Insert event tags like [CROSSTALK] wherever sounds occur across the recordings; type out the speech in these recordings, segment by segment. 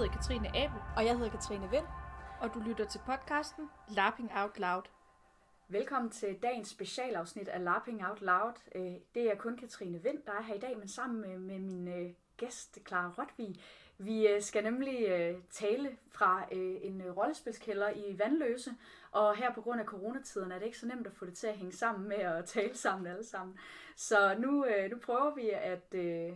hedder Katrine Abel, Og jeg hedder Katrine Vind. og du lytter til podcasten Lapping Out Loud. Velkommen til dagens specialafsnit af Lapping Out Loud. Øh, Det er kun Katrine Vind, der er her i dag, men sammen med, min øh, gæst, Clara Rotvig. Vi øh, skal nemlig øh, tale fra øh, en rollespilskælder i Vandløse, og her på grund af coronatiden er det ikke så nemt at få det til at hænge sammen med at [LAUGHS] tale sammen alle sammen. Så nu, nu prøver vi at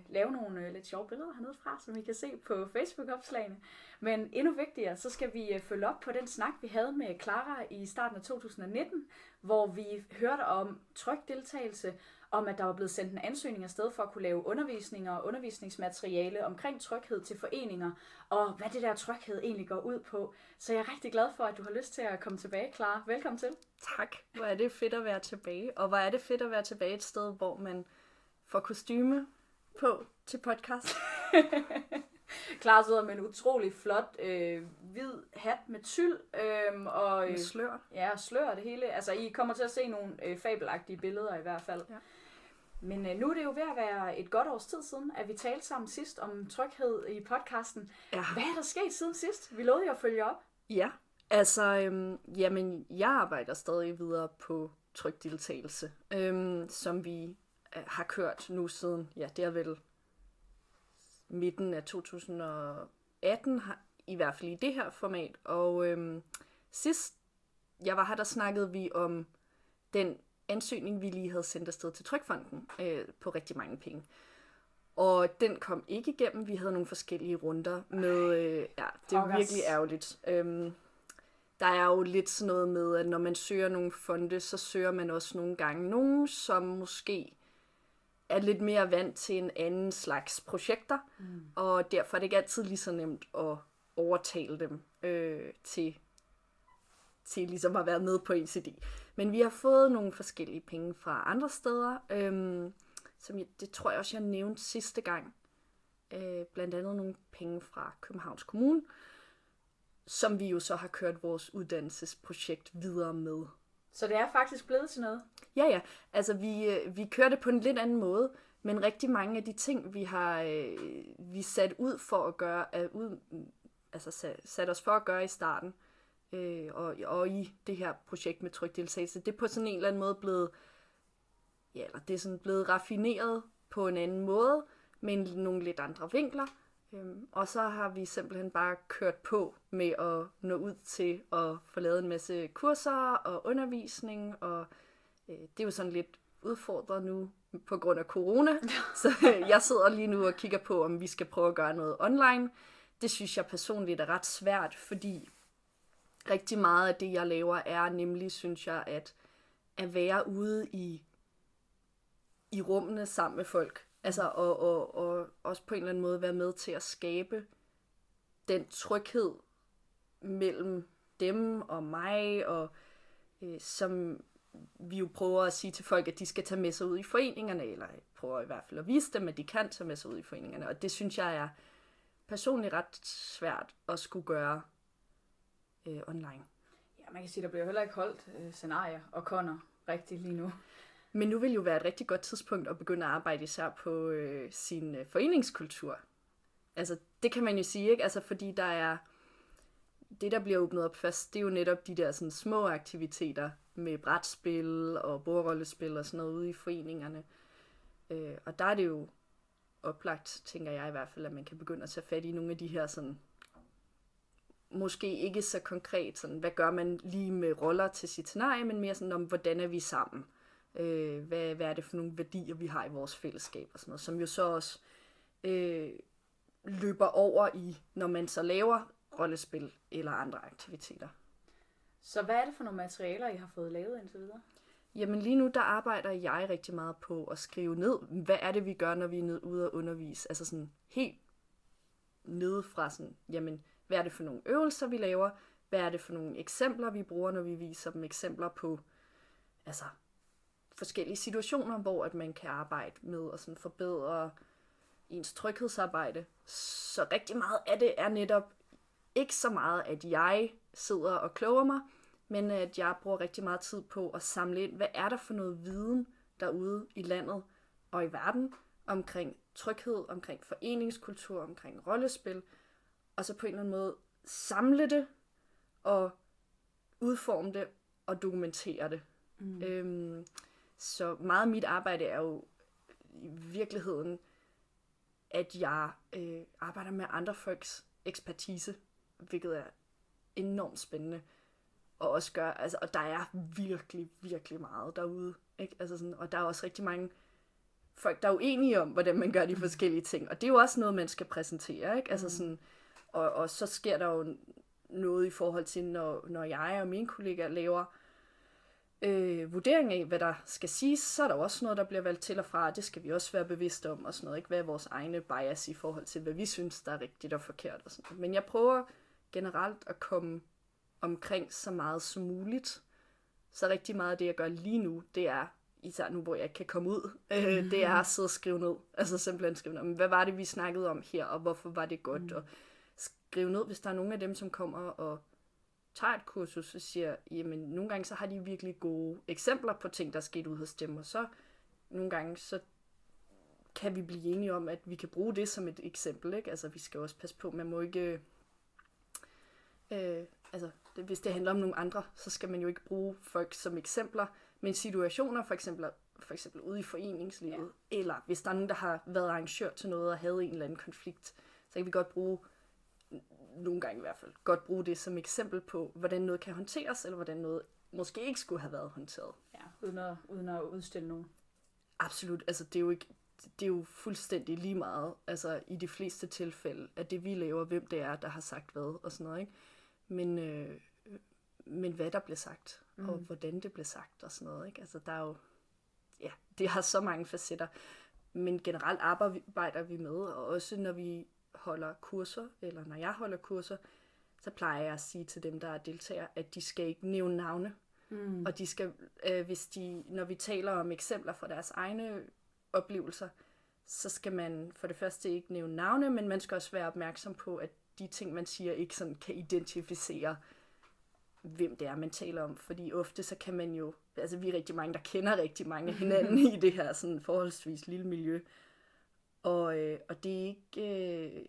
lave nogle lidt sjove billeder hernede fra, som I kan se på Facebook-opslagene. Men endnu vigtigere, så skal vi følge op på den snak, vi havde med Clara i starten af 2019, hvor vi hørte om trykdeltagelse, om at der var blevet sendt en ansøgning afsted for at kunne lave undervisninger og undervisningsmateriale omkring tryghed til foreninger, og hvad det der tryghed egentlig går ud på. Så jeg er rigtig glad for, at du har lyst til at komme tilbage, Clara. Velkommen til. Tak. Hvor er det fedt at være tilbage. Og hvor er det fedt at være tilbage et sted, hvor man får kostyme på til podcast. [LAUGHS] Clara sidder med en utrolig flot øh, hvid hat med tyld øh, og, øh, Med slør. ja, slør det hele. Altså, I kommer til at se nogle øh, fabelagtige billeder i hvert fald. Ja. Men øh, nu er det jo ved at være et godt års tid siden, at vi talte sammen sidst om tryghed i podcasten. Ja. Hvad er der sket siden sidst? Vi lovede jo at følge op. Ja, altså, øhm, jamen, jeg arbejder stadig videre på trykdeltagelse, øhm, som vi øh, har kørt nu siden, ja, det er vel midten af 2018, har, i hvert fald i det her format. Og øhm, sidst jeg var her, der snakkede vi om den ansøgning, vi lige havde sendt afsted til Trykfonden øh, på rigtig mange penge. Og den kom ikke igennem. Vi havde nogle forskellige runder med... Øh, ja, det er virkelig ærgerligt. Øhm, der er jo lidt sådan noget med, at når man søger nogle fonde, så søger man også nogle gange nogen, som måske er lidt mere vant til en anden slags projekter. Mm. Og derfor er det ikke altid lige så nemt at overtale dem øh, til, til ligesom at være med på ECD. Men vi har fået nogle forskellige penge fra andre steder, øhm, som jeg, det tror jeg også, jeg nævnte sidste gang. Øh, blandt andet nogle penge fra Københavns Kommune, som vi jo så har kørt vores uddannelsesprojekt videre med. Så det er faktisk blevet til noget. Ja, ja. Altså, vi, øh, vi kører det på en lidt anden måde, men rigtig mange af de ting, vi har øh, vi sat ud for at gøre, er ud, altså sat, sat os for at gøre i starten, øh, og, og i det her projekt med trykdeltagelse, det er på sådan en eller anden måde blevet, ja, eller det er sådan blevet raffineret på en anden måde, med nogle lidt andre vinkler. Øhm, og så har vi simpelthen bare kørt på med at nå ud til at få lavet en masse kurser og undervisning, og øh, det er jo sådan lidt udfordret nu på grund af corona. [LAUGHS] Så øh, jeg sidder lige nu og kigger på, om vi skal prøve at gøre noget online. Det synes jeg personligt er ret svært, fordi rigtig meget af det, jeg laver, er nemlig, synes jeg, at at være ude i, i rummene sammen med folk. Altså, og, og, og også på en eller anden måde være med til at skabe den tryghed mellem dem og mig, og øh, som vi jo prøver at sige til folk, at de skal tage med sig ud i foreningerne, eller prøver i hvert fald at vise dem, at de kan tage med sig ud i foreningerne. Og det synes jeg er personligt ret svært at skulle gøre øh, online. Ja, man kan sige, der bliver heller ikke holdt øh, scenarier og Connor rigtigt lige nu. Men nu vil jo være et rigtig godt tidspunkt at begynde at arbejde især på øh, sin øh, foreningskultur. Altså, det kan man jo sige, ikke? Altså, fordi der er... Det, der bliver åbnet op først, det er jo netop de der sådan, små aktiviteter med brætspil og bordrollespil og sådan noget ude i foreningerne. Øh, og der er det jo oplagt, tænker jeg i hvert fald, at man kan begynde at tage fat i nogle af de her sådan måske ikke så konkret, sådan, hvad gør man lige med roller til sit scenarie, men mere sådan om, hvordan er vi sammen? Øh, hvad, hvad er det for nogle værdier, vi har i vores fællesskab og sådan noget, som jo så også øh, løber over i, når man så laver rollespil eller andre aktiviteter. Så hvad er det for nogle materialer, I har fået lavet indtil videre? Jamen lige nu, der arbejder jeg rigtig meget på at skrive ned, hvad er det, vi gør, når vi er nede ude og undervise. Altså sådan helt nede fra sådan, jamen, hvad er det for nogle øvelser, vi laver? Hvad er det for nogle eksempler, vi bruger, når vi viser dem eksempler på, altså, forskellige situationer, hvor at man kan arbejde med at sådan forbedre ens tryghedsarbejde. Så rigtig meget af det er netop ikke så meget, at jeg sidder og kloger mig, men at jeg bruger rigtig meget tid på at samle ind, hvad er der for noget viden derude i landet og i verden omkring tryghed, omkring foreningskultur, omkring rollespil, og så på en eller anden måde samle det, og udforme det, og dokumentere det. Mm. Øhm, så meget af mit arbejde er jo i virkeligheden, at jeg øh, arbejder med andre folks ekspertise, hvilket er enormt spændende. Og også gør, altså, og der er virkelig, virkelig meget derude. Ikke? Altså sådan, og der er også rigtig mange folk, der er uenige om, hvordan man gør de forskellige ting. Og det er jo også noget, man skal præsentere. Ikke? Altså sådan, og, og så sker der jo noget i forhold til, når, når jeg og mine kollegaer laver øh, vurdering af, hvad der skal siges, så er der også noget, der bliver valgt til og fra, det skal vi også være bevidste om, og sådan noget, ikke? Hvad er vores egne bias i forhold til, hvad vi synes, der er rigtigt og forkert og sådan noget. Men jeg prøver generelt at komme omkring så meget som muligt. Så rigtig meget af det, jeg gør lige nu, det er, især nu, hvor jeg ikke kan komme ud, øh, det er at sidde og skrive ned. Altså simpelthen skrive ned, hvad var det, vi snakkede om her, og hvorfor var det godt, mm. og skrive ned, hvis der er nogen af dem, som kommer og tager et kursus og siger, jamen nogle gange så har de virkelig gode eksempler på ting, der er sket ud hos dem, og så nogle gange så kan vi blive enige om, at vi kan bruge det som et eksempel. Ikke? Altså vi skal også passe på, man må ikke... Øh, altså det, hvis det handler om nogle andre, så skal man jo ikke bruge folk som eksempler, men situationer for eksempel, for eksempel ude i foreningslivet, ja. eller hvis der er nogen, der har været arrangør til noget og havde en eller anden konflikt, så kan vi godt bruge nogle gange i hvert fald, godt bruge det som eksempel på, hvordan noget kan håndteres, eller hvordan noget måske ikke skulle have været håndteret. Ja, uden at, uden at udstille nogen. Absolut, altså det er jo ikke, det er jo fuldstændig lige meget, altså i de fleste tilfælde, at det vi laver, hvem det er, der har sagt hvad og sådan noget, ikke? Men, øh, men hvad der bliver sagt, mm. og hvordan det bliver sagt og sådan noget, ikke? Altså der er jo, ja, det har så mange facetter, men generelt arbejder vi med, og også når vi holder kurser, eller når jeg holder kurser, så plejer jeg at sige til dem, der er deltagere, at de skal ikke nævne navne. Mm. Og de skal, øh, hvis de, når vi taler om eksempler fra deres egne oplevelser, så skal man for det første ikke nævne navne, men man skal også være opmærksom på, at de ting, man siger, ikke sådan kan identificere, hvem det er, man taler om. Fordi ofte så kan man jo, altså vi er rigtig mange, der kender rigtig mange af hinanden [LAUGHS] i det her sådan forholdsvis lille miljø. Og, øh, og det, er ikke, øh,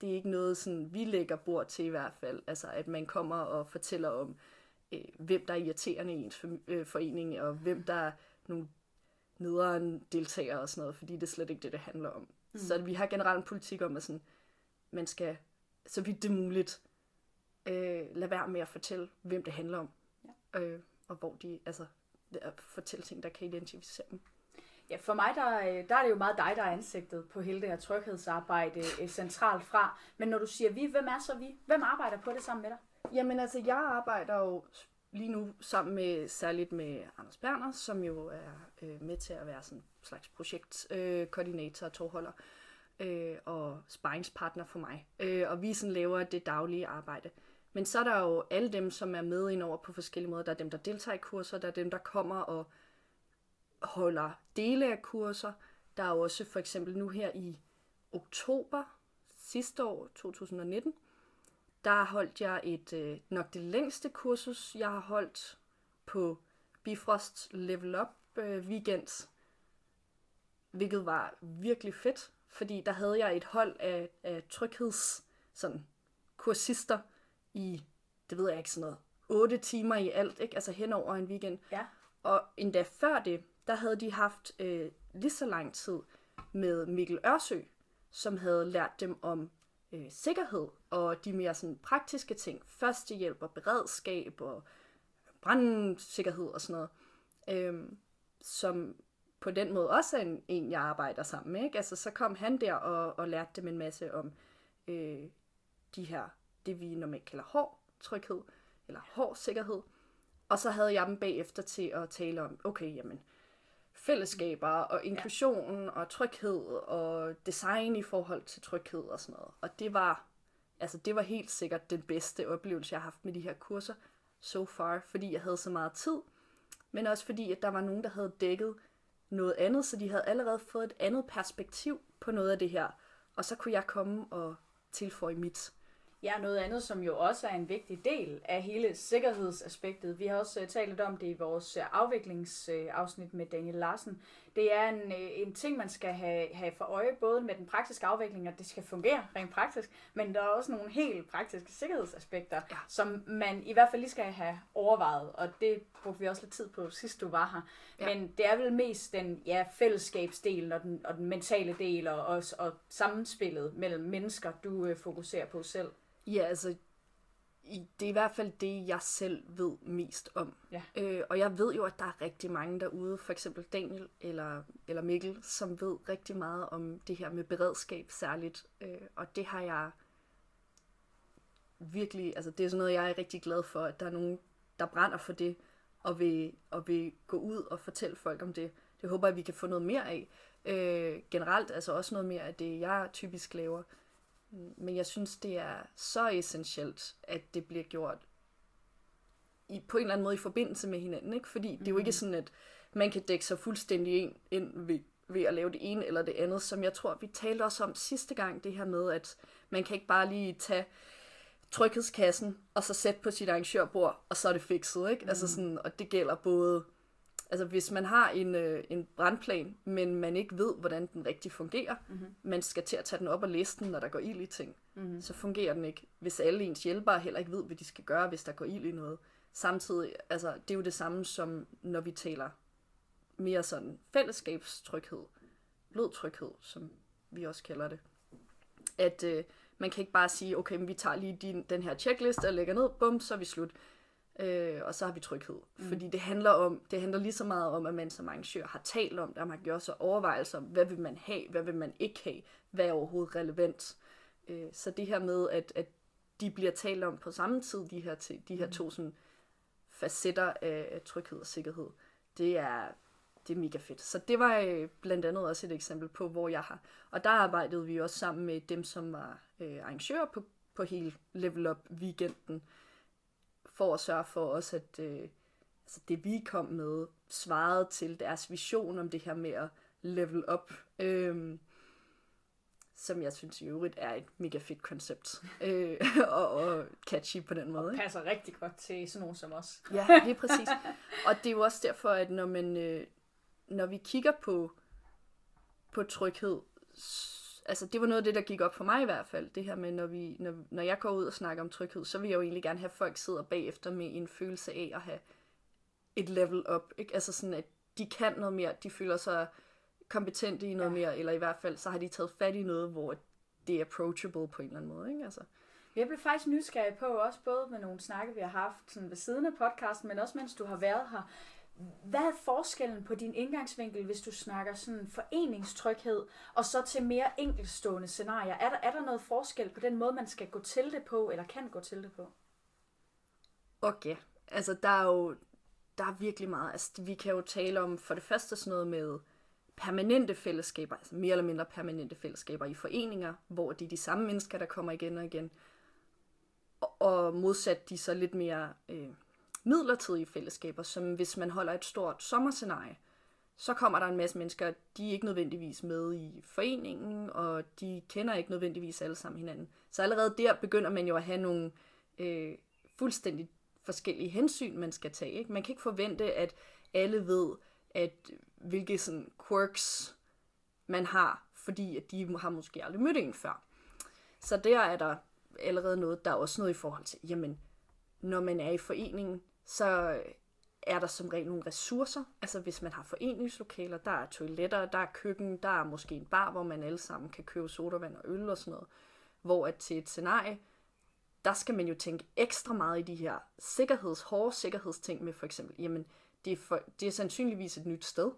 det er ikke noget, sådan, vi lægger bord til i hvert fald. Altså, at man kommer og fortæller om, øh, hvem der er irriterende i ens øh, forening, og hvem der er nogle nederen deltagere og sådan noget, fordi det er slet ikke det, det handler om. Mm. Så vi har generelt en politik om, at sådan, man skal, så vidt det er muligt, øh, lade være med at fortælle, hvem det handler om. Ja. Øh, og hvor de, altså, at fortælle ting, der kan identificere dem. Ja, for mig der, øh, der er det jo meget dig, der er ansigtet på hele det her tryghedsarbejde øh, centralt fra. Men når du siger vi, hvem er så vi? Hvem arbejder på det sammen med dig? Jamen altså, jeg arbejder jo lige nu sammen med særligt med Anders Berner, som jo er øh, med til at være sådan en slags projektkoordinator øh, og tovholder øh, og sparringspartner for mig. Øh, og vi sådan laver det daglige arbejde. Men så er der jo alle dem, som er med ind over på forskellige måder. Der er dem, der deltager i kurser, der er dem, der kommer og holder dele af kurser. Der er også for eksempel nu her i oktober sidste år, 2019, der holdt jeg et øh, nok det længste kursus, jeg har holdt på Bifrost Level Up øh, weekend, hvilket var virkelig fedt, fordi der havde jeg et hold af, af trygheds sådan, kursister i, det ved jeg ikke, sådan noget, 8 timer i alt, ikke? altså hen over en weekend. Ja. Og endda før det, der havde de haft øh, lige så lang tid med Mikkel Ørsø, som havde lært dem om øh, sikkerhed og de mere sådan praktiske ting. Førstehjælp og beredskab og brandsikkerhed og sådan noget. Øh, som på den måde også er en, en, jeg arbejder sammen med. Ikke? Altså, så kom han der og, og lærte dem en masse om øh, de her, det vi normalt kalder hård tryghed, eller hård sikkerhed. Og så havde jeg dem bagefter til at tale om, okay, jamen, fællesskaber og inklusion ja. og tryghed og design i forhold til tryghed og sådan noget. Og det var, altså det var helt sikkert den bedste oplevelse, jeg har haft med de her kurser so far, fordi jeg havde så meget tid, men også fordi, at der var nogen, der havde dækket noget andet, så de havde allerede fået et andet perspektiv på noget af det her, og så kunne jeg komme og tilføje mit. Ja, noget andet, som jo også er en vigtig del af hele sikkerhedsaspektet. Vi har også uh, talt lidt om det i vores uh, afviklingsafsnit med Daniel Larsen. Det er en, uh, en ting, man skal have, have for øje, både med den praktiske afvikling, at det skal fungere rent praktisk, men der er også nogle helt praktiske sikkerhedsaspekter, ja. som man i hvert fald lige skal have overvejet, og det brugte vi også lidt tid på sidst du var her. Ja. Men det er vel mest den ja, fællesskabsdel og den, og den mentale del og, og, og sammenspillet mellem mennesker, du uh, fokuserer på selv. Ja, altså, det er i hvert fald det, jeg selv ved mest om. Ja. Øh, og jeg ved jo, at der er rigtig mange derude, for eksempel Daniel eller, eller Mikkel, som ved rigtig meget om det her med beredskab særligt. Øh, og det har jeg virkelig, altså det er sådan noget, jeg er rigtig glad for, at der er nogen, der brænder for det, og vil, og vil gå ud og fortælle folk om det. Det håber jeg, vi kan få noget mere af. Øh, generelt altså også noget mere af det, jeg typisk laver. Men jeg synes, det er så essentielt, at det bliver gjort i, på en eller anden måde i forbindelse med hinanden. Ikke? Fordi det er jo ikke mhm. sådan, at man kan dække sig fuldstændig ind, ind ved, ved at lave det ene eller det andet, som jeg tror, vi talte også om sidste gang, det her med, at man kan ikke bare lige tage tryghedskassen og så sætte på sit arrangørbord, og så er det fikset. Ikke? Mm. Altså sådan, og det gælder både Altså hvis man har en, øh, en brandplan, men man ikke ved, hvordan den rigtig fungerer, mm-hmm. man skal til at tage den op og læse den, når der går ild i ting, mm-hmm. så fungerer den ikke. Hvis alle ens hjælpere heller ikke ved, hvad de skal gøre, hvis der går ild i noget. Samtidig, altså det er jo det samme som når vi taler mere sådan fællesskabstryghed, blodtryghed, som vi også kalder det. At øh, man kan ikke bare sige, okay, men vi tager lige din, den her checkliste og lægger ned, bum, så er vi slut øh, og så har vi tryghed. Mm. Fordi det handler om, det handler lige så meget om, at man som arrangør har talt om det, og man har gjort sig overvejelser om, hvad vil man have, hvad vil man ikke have, hvad er overhovedet relevant. Øh, så det her med, at, at de bliver talt om på samme tid, de her, de her mm. to sådan, facetter af tryghed og sikkerhed, det er, det er mega fedt. Så det var øh, blandt andet også et eksempel på, hvor jeg har. Og der arbejdede vi også sammen med dem, som var øh, arrangører på, på hele Level Up weekenden for at sørge for også, at øh, altså det vi kom med svarede til deres vision om det her med at level up. Øh, som jeg synes i øvrigt er et mega fedt koncept. øh, [LAUGHS] og, og catchy på den måde. Og passer ikke? rigtig godt til sådan nogen som os. ja, lige præcis. Og det er jo også derfor, at når, man, øh, når vi kigger på, på tryghed, altså det var noget af det, der gik op for mig i hvert fald. Det her med, når, vi, når, når jeg går ud og snakker om tryghed, så vil jeg jo egentlig gerne have, at folk sidder bagefter med en følelse af at have et level up. Ikke? Altså sådan, at de kan noget mere, de føler sig kompetente i noget ja. mere, eller i hvert fald, så har de taget fat i noget, hvor det er approachable på en eller anden måde. Ikke? Altså. Jeg blev faktisk nysgerrig på, også både med nogle snakke, vi har haft sådan ved siden af podcasten, men også mens du har været her, hvad er forskellen på din indgangsvinkel, hvis du snakker sådan foreningstryghed, og så til mere enkeltstående scenarier? Er der, er der noget forskel på den måde, man skal gå til det på, eller kan gå til det på? Okay, altså der er jo der er virkelig meget. Altså, vi kan jo tale om for det første sådan noget med permanente fællesskaber, altså mere eller mindre permanente fællesskaber i foreninger, hvor det er de samme mennesker, der kommer igen og igen. Og, og modsat de så lidt mere øh, midlertidige fællesskaber, som hvis man holder et stort sommerscenarie, så kommer der en masse mennesker, de er ikke nødvendigvis med i foreningen, og de kender ikke nødvendigvis alle sammen hinanden. Så allerede der begynder man jo at have nogle øh, fuldstændig forskellige hensyn, man skal tage. Ikke? Man kan ikke forvente, at alle ved, at hvilke sådan quirks man har, fordi at de har måske aldrig mødt en før. Så der er der allerede noget, der er også noget i forhold til, jamen, når man er i foreningen, så er der som regel nogle ressourcer. Altså hvis man har foreningslokaler, der er toiletter, der er køkken, der er måske en bar, hvor man alle sammen kan købe sodavand og øl og sådan noget. Hvor at til et scenarie, der skal man jo tænke ekstra meget i de her sikkerheds, hårde sikkerhedsting med for eksempel, jamen det er, for, det er sandsynligvis et nyt sted.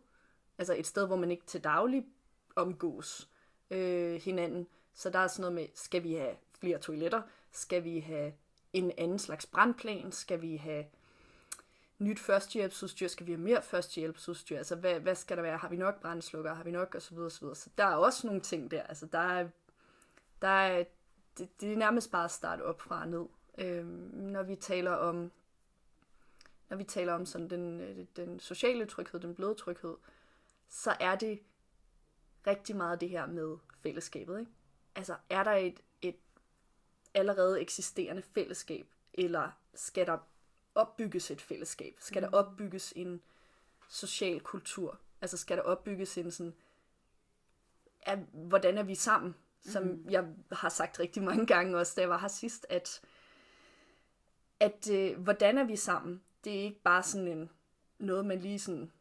Altså et sted, hvor man ikke til daglig omgås øh, hinanden. Så der er sådan noget med, skal vi have flere toiletter? Skal vi have en anden slags brandplan? Skal vi have nyt førstehjælpsudstyr? Skal vi have mere førstehjælpsudstyr? Altså, hvad, hvad skal der være? Har vi nok brændslukker? Har vi nok? Og så videre, og så videre. Så der er også nogle ting der. Altså, der er, der er, det, det er nærmest bare at starte op fra og ned. øh, når vi taler om når vi taler om sådan den, øh, den sociale tryghed, den bløde tryghed, så er det rigtig meget det her med fællesskabet. Ikke? Altså, er der et, et allerede eksisterende fællesskab, eller skal der opbygges et fællesskab? Skal der opbygges en social kultur? Altså skal der opbygges en sådan, at, hvordan er vi sammen? Som mm. jeg har sagt rigtig mange gange også, da jeg var her sidst, at, at øh, hvordan er vi sammen? Det er ikke bare sådan en, noget, man lige sådan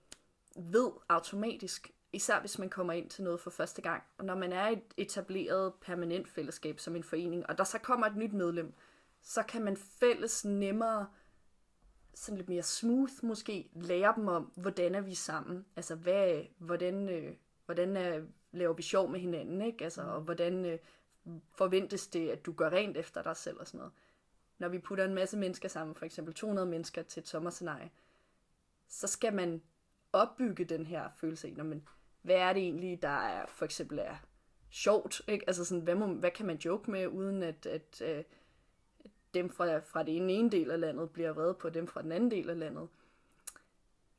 ved automatisk, især hvis man kommer ind til noget for første gang. Og når man er et etableret permanent fællesskab som en forening, og der så kommer et nyt medlem, så kan man fælles nemmere, sådan lidt mere smooth måske, lære dem om, hvordan er vi sammen. Altså, hvad, hvordan, øh, hvordan er, laver vi sjov med hinanden, ikke? Altså, og hvordan øh, forventes det, at du gør rent efter dig selv og sådan noget. Når vi putter en masse mennesker sammen, for eksempel 200 mennesker til et sommerscenarie, så skal man opbygge den her følelse af, man, hvad er det egentlig, der er, for eksempel er sjovt, ikke? Altså sådan, hvad, må, hvad kan man joke med, uden at, at øh, dem fra, fra det ene, del af landet bliver vrede på dem fra den anden del af landet.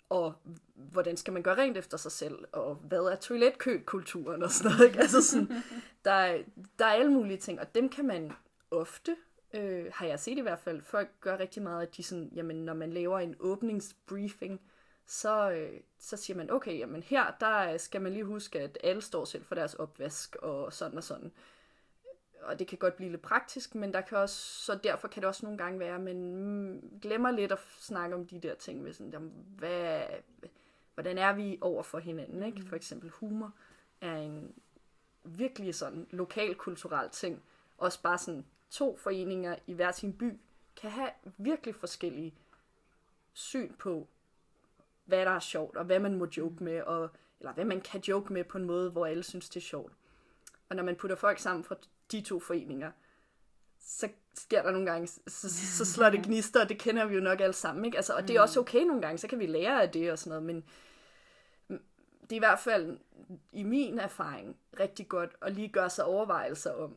Og hvordan skal man gøre rent efter sig selv, og hvad er toiletkøkulturen og sådan noget, ikke? Altså sådan, [LAUGHS] der, er, der er alle mulige ting, og dem kan man ofte, øh, har jeg set i hvert fald, folk gør rigtig meget, at de sådan, jamen når man laver en åbningsbriefing, så, øh, så siger man, okay, jamen her, der skal man lige huske, at alle står selv for deres opvask, og sådan og sådan. Og det kan godt blive lidt praktisk, men der kan også, så derfor kan det også nogle gange være, men mm, glemmer lidt at snakke om de der ting, med sådan, jamen, hvad, hvordan er vi over for hinanden, ikke? For eksempel humor er en virkelig sådan lokal kulturel ting. Også bare sådan to foreninger i hver sin by kan have virkelig forskellige syn på, hvad der er sjovt, og hvad man må joke med, og, eller hvad man kan joke med på en måde, hvor alle synes, det er sjovt. Og når man putter folk sammen fra de to foreninger, så sker der nogle gange, så, så slår det gnister, og det kender vi jo nok alle sammen, ikke? Altså, og det er også okay nogle gange, så kan vi lære af det og sådan noget, men det er i hvert fald i min erfaring rigtig godt at lige gøre sig overvejelser om,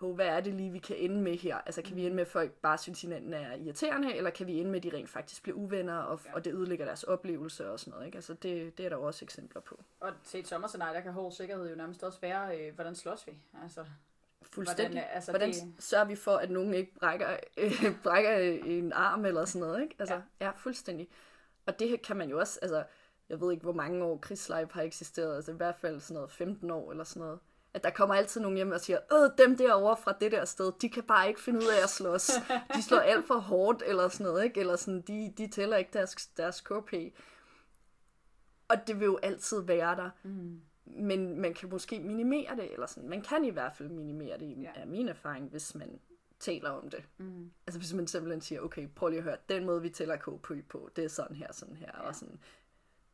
oh, hvad er det lige, vi kan ende med her? Altså, kan vi ende med, at folk bare synes, hinanden er irriterende, eller kan vi ende med, at de rent faktisk bliver uvenner, og, ja. og det ødelægger deres oplevelse og sådan noget, ikke? Altså, det, det er der jo også eksempler på. Og til et sommerscenarie, der kan hård sikkerhed jo nærmest også være, øh, hvordan slås vi? Altså, Fuldstændig. Hvordan, altså, Hvordan det- sørger vi for, at nogen ikke brækker, øh, [LAUGHS] brækker en arm eller sådan noget, ikke? Altså, ja. ja, fuldstændig. Og det kan man jo også, altså, jeg ved ikke, hvor mange år krigslife har eksisteret, altså i hvert fald sådan noget 15 år eller sådan noget. At der kommer altid nogen hjem og siger, øh, dem derovre fra det der sted, de kan bare ikke finde ud af at slås. De slår alt for hårdt eller sådan noget, ikke? Eller sådan, de, de tæller ikke deres, deres KP. Og det vil jo altid være der. Mm. Men man kan måske minimere det, eller sådan. Man kan i hvert fald minimere det, Ja. er min erfaring, hvis man taler om det. Mm. Altså hvis man simpelthen siger, okay, prøv lige at høre, den måde vi tæller KP på, det er sådan her, sådan her, ja. og sådan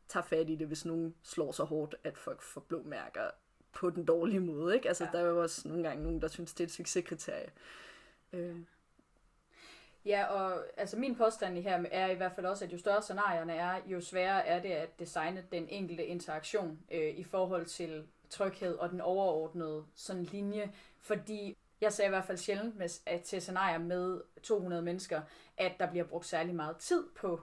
tager fat i det, hvis nogen slår så hårdt, at folk får blå mærker på den dårlige måde, ikke? Altså ja. der er jo også nogle gange nogen, der synes, det er et succeskriterie. Øh, Ja, og altså min påstand i her er i hvert fald også, at jo større scenarierne er, jo sværere er det at designe den enkelte interaktion øh, i forhold til tryghed og den overordnede sådan linje. Fordi jeg sagde i hvert fald sjældent med, at til scenarier med 200 mennesker, at der bliver brugt særlig meget tid på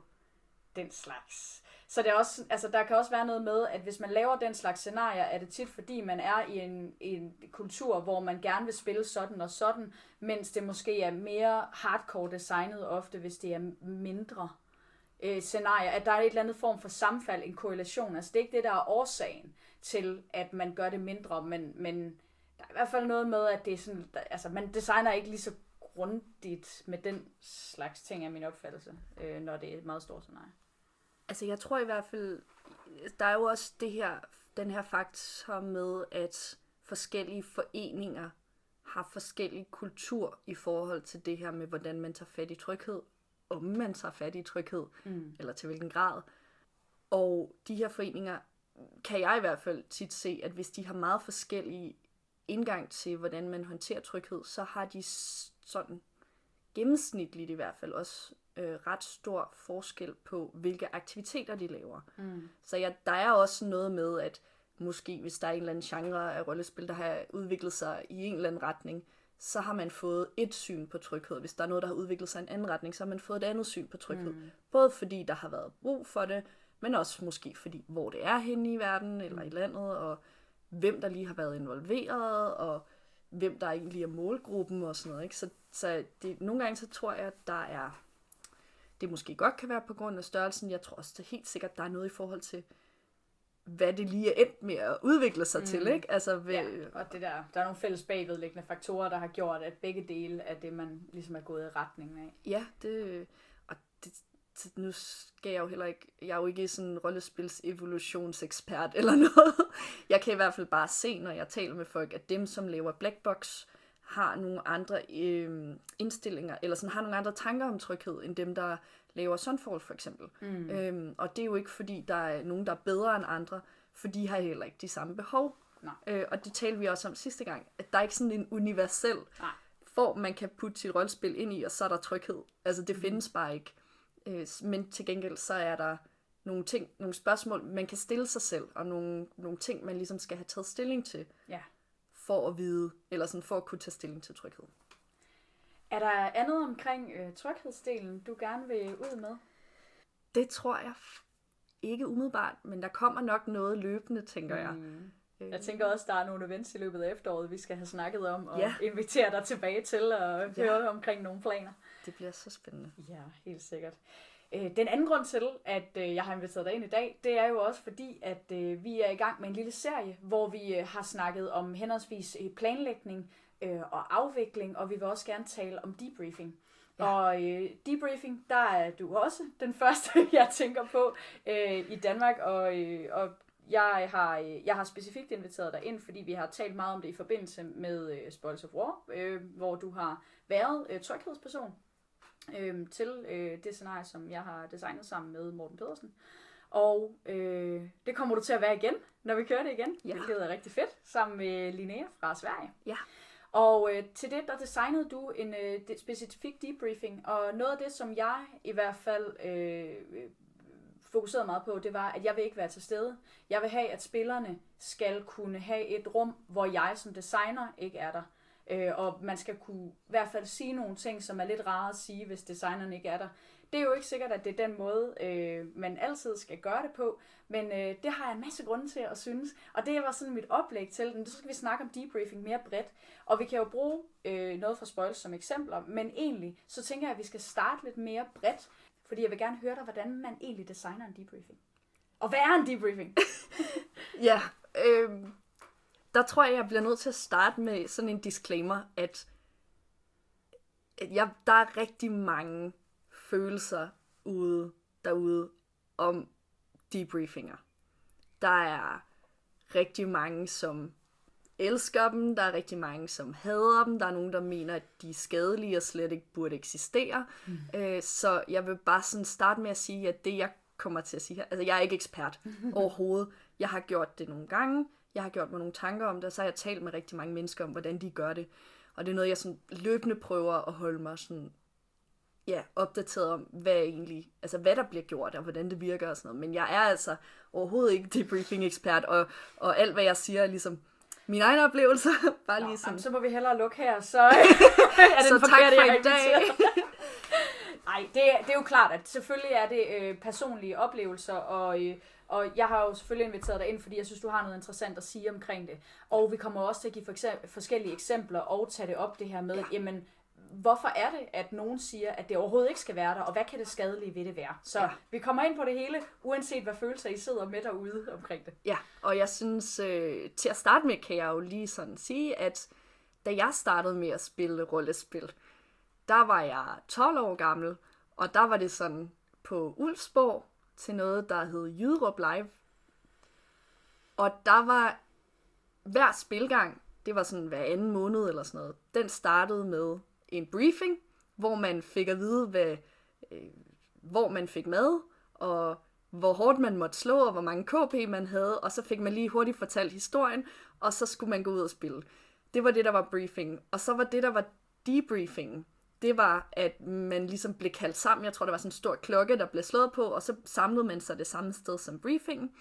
den slags. Så det er også, altså der kan også være noget med, at hvis man laver den slags scenarier, er det tit fordi, man er i en, en kultur, hvor man gerne vil spille sådan og sådan, mens det måske er mere hardcore designet ofte, hvis det er mindre øh, scenarier, at der er et eller andet form for sammenfald, en korrelation. Altså det er ikke det, der er årsagen til, at man gør det mindre, men, men der er i hvert fald noget med, at det er sådan, der, altså man designer ikke lige så grundigt med den slags ting, er min opfattelse, øh, når det er et meget stort scenarie. Altså, jeg tror i hvert fald, der er jo også det her, den her faktor med, at forskellige foreninger har forskellig kultur i forhold til det her med, hvordan man tager fat i tryghed, om man tager fat i tryghed, mm. eller til hvilken grad. Og de her foreninger kan jeg i hvert fald tit se, at hvis de har meget forskellige indgang til, hvordan man håndterer tryghed, så har de sådan gennemsnitligt i hvert fald også øh, ret stor forskel på, hvilke aktiviteter de laver. Mm. Så ja, der er også noget med, at måske hvis der er en eller anden genre af rollespil, der har udviklet sig i en eller anden retning, så har man fået et syn på tryghed. Hvis der er noget, der har udviklet sig i en anden retning, så har man fået et andet syn på tryghed. Mm. Både fordi der har været brug for det, men også måske fordi, hvor det er henne i verden eller i landet, og hvem der lige har været involveret, og hvem der egentlig er målgruppen og sådan noget. Ikke? Så, så det, nogle gange så tror jeg, at der er, det måske godt kan være på grund af størrelsen. Jeg tror også det er helt sikkert, der er noget i forhold til, hvad det lige er endt med at udvikle sig mm. til, ikke? Altså, ved, Ja, og det der, der er nogle fælles bagvedliggende faktorer, der har gjort, at begge dele af det, man ligesom er gået i retningen af. Ja, det, og det, nu skal jeg jo heller ikke, jeg er jo ikke sådan en rollespils evolutionsekspert eller [LAUGHS] noget. Jeg kan i hvert fald bare se, når jeg taler med folk, at dem, som laver Blackbox, har nogle andre øh, indstillinger, eller sådan har nogle andre tanker om tryghed, end dem, der laver Sunfall for eksempel. Mm. Øhm, og det er jo ikke, fordi der er nogen, der er bedre end andre, for de har heller ikke de samme behov. Nej. Øh, og det talte vi også om sidste gang, at der er ikke sådan en universel Nej. form, man kan putte sit rollespil ind i, og så er der tryghed. Altså det mm. findes bare ikke. Øh, men til gengæld, så er der nogle ting, nogle spørgsmål, man kan stille sig selv, og nogle, nogle ting, man ligesom skal have taget stilling til, Ja. For at vide, eller sådan for at kunne tage stilling til tryghed. Er der andet omkring øh, tryghedsdelen, du gerne vil ud med? Det tror jeg ikke umiddelbart, men der kommer nok noget løbende, tænker jeg. Mm. Øh, Jeg tænker også, der er nogle events i løbet af efteråret, vi skal have snakket om, og Ja. invitere dig tilbage til og Ja. høre omkring nogle planer. Det bliver så spændende. Ja, helt sikkert. Øh, Den anden grund til, at øh, jeg har inviteret dig ind i dag, det er jo også fordi, at øh, vi er i gang med en lille serie, hvor vi øh, har snakket om henholdsvis øh, planlægning øh, og afvikling, og vi vil også gerne tale om debriefing. Ja. Og øh, debriefing, der er du også [LAUGHS] den første, jeg tænker på øh, i Danmark, og, øh, og jeg har, øh, jeg har specifikt inviteret dig ind, fordi vi har talt meget om det i forbindelse med øh, Spoils of War, øh, hvor du har været øh, tryghedsperson øh, til øh, det scenarie, som jeg har designet sammen med Morten Pedersen. Og øh, det kommer du til at være igen, når vi kører det igen, Ja. hvilket er rigtig fedt, sammen med Linnea fra Sverige. Ja. Og øh, til det, der designede du en øh, specifik debriefing, og noget af det, som jeg i hvert fald øh, fokuserede meget på, det var, at jeg vil ikke være til stede. Jeg vil have, at spillerne skal kunne have et rum, hvor jeg som designer ikke er der. Øh, og man skal kunne i hvert fald sige nogle ting, som er lidt rare at sige, hvis designeren ikke er der. Det er jo ikke sikkert, at det er den måde, øh, man altid skal gøre det på, men øh, det har jeg en masse grunde til at synes. Og det var sådan mit oplæg til den. Så skal vi snakke om debriefing mere bredt. Og vi kan jo bruge øh, noget fra Spoils som eksempler, men egentlig så tænker jeg, at vi skal starte lidt mere bredt, fordi jeg vil gerne høre dig, hvordan man egentlig designer en debriefing. Og hvad er en debriefing? [LAUGHS] Ja, øh, der tror jeg, jeg bliver nødt til at starte med sådan en disclaimer, at, at jeg, der er rigtig mange følelser ude derude om debriefinger. Der er rigtig mange, som elsker dem, der er rigtig mange, som hader dem, der er nogen, der mener, at de er skadelige og slet ikke burde eksistere. Mm. Øh, så jeg vil bare sådan starte med at sige, at det jeg kommer til at sige her, altså jeg er ikke ekspert [LAUGHS] overhovedet. Jeg har gjort det nogle gange, jeg har gjort mig nogle tanker om det, og så har jeg talt med rigtig mange mennesker om, hvordan de gør det. Og det er noget, jeg sådan løbende prøver at holde mig sådan, ja, opdateret om, hvad egentlig, altså hvad der bliver gjort, og hvordan det virker og sådan noget. Men jeg er altså overhovedet ikke debriefing-ekspert, og, og alt, hvad jeg siger, er ligesom mine egne oplevelser. [LAUGHS] Bare lige. Jamen, så må vi hellere lukke her, så [LAUGHS] er det Så tak for i dag. [LAUGHS] Nej, det, det er jo klart, at selvfølgelig er det øh, personlige oplevelser, og, øh, og jeg har jo selvfølgelig inviteret dig ind, fordi jeg synes, du har noget interessant at sige omkring det. Og vi kommer også til at give for eksempel, forskellige eksempler og tage det op det her med, ja. jamen, hvorfor er det, at nogen siger, at det overhovedet ikke skal være der, og hvad kan det skadelige ved det være? Så Ja. vi kommer ind på det hele, uanset hvad følelser I sidder med derude omkring det. Ja, og jeg synes, øh, til at starte med, kan jeg jo lige sådan sige, at da jeg startede med at spille rollespil, der var jeg 12 år gammel, og der var det sådan på Ulfsborg til noget, der hed Jyderup Live. Og der var hver spilgang, det var sådan hver anden måned eller sådan noget, den startede med en briefing, hvor man fik at vide, hvad, øh, hvor man fik mad, og hvor hårdt man måtte slå, og hvor mange KP man havde, og så fik man lige hurtigt fortalt historien, og så skulle man gå ud og spille. Det var det, der var briefing. Og så var det, der var debriefing, det var, at man ligesom blev kaldt sammen. Jeg tror, der var sådan en stor klokke, der blev slået på, og så samlede man sig det samme sted som briefingen.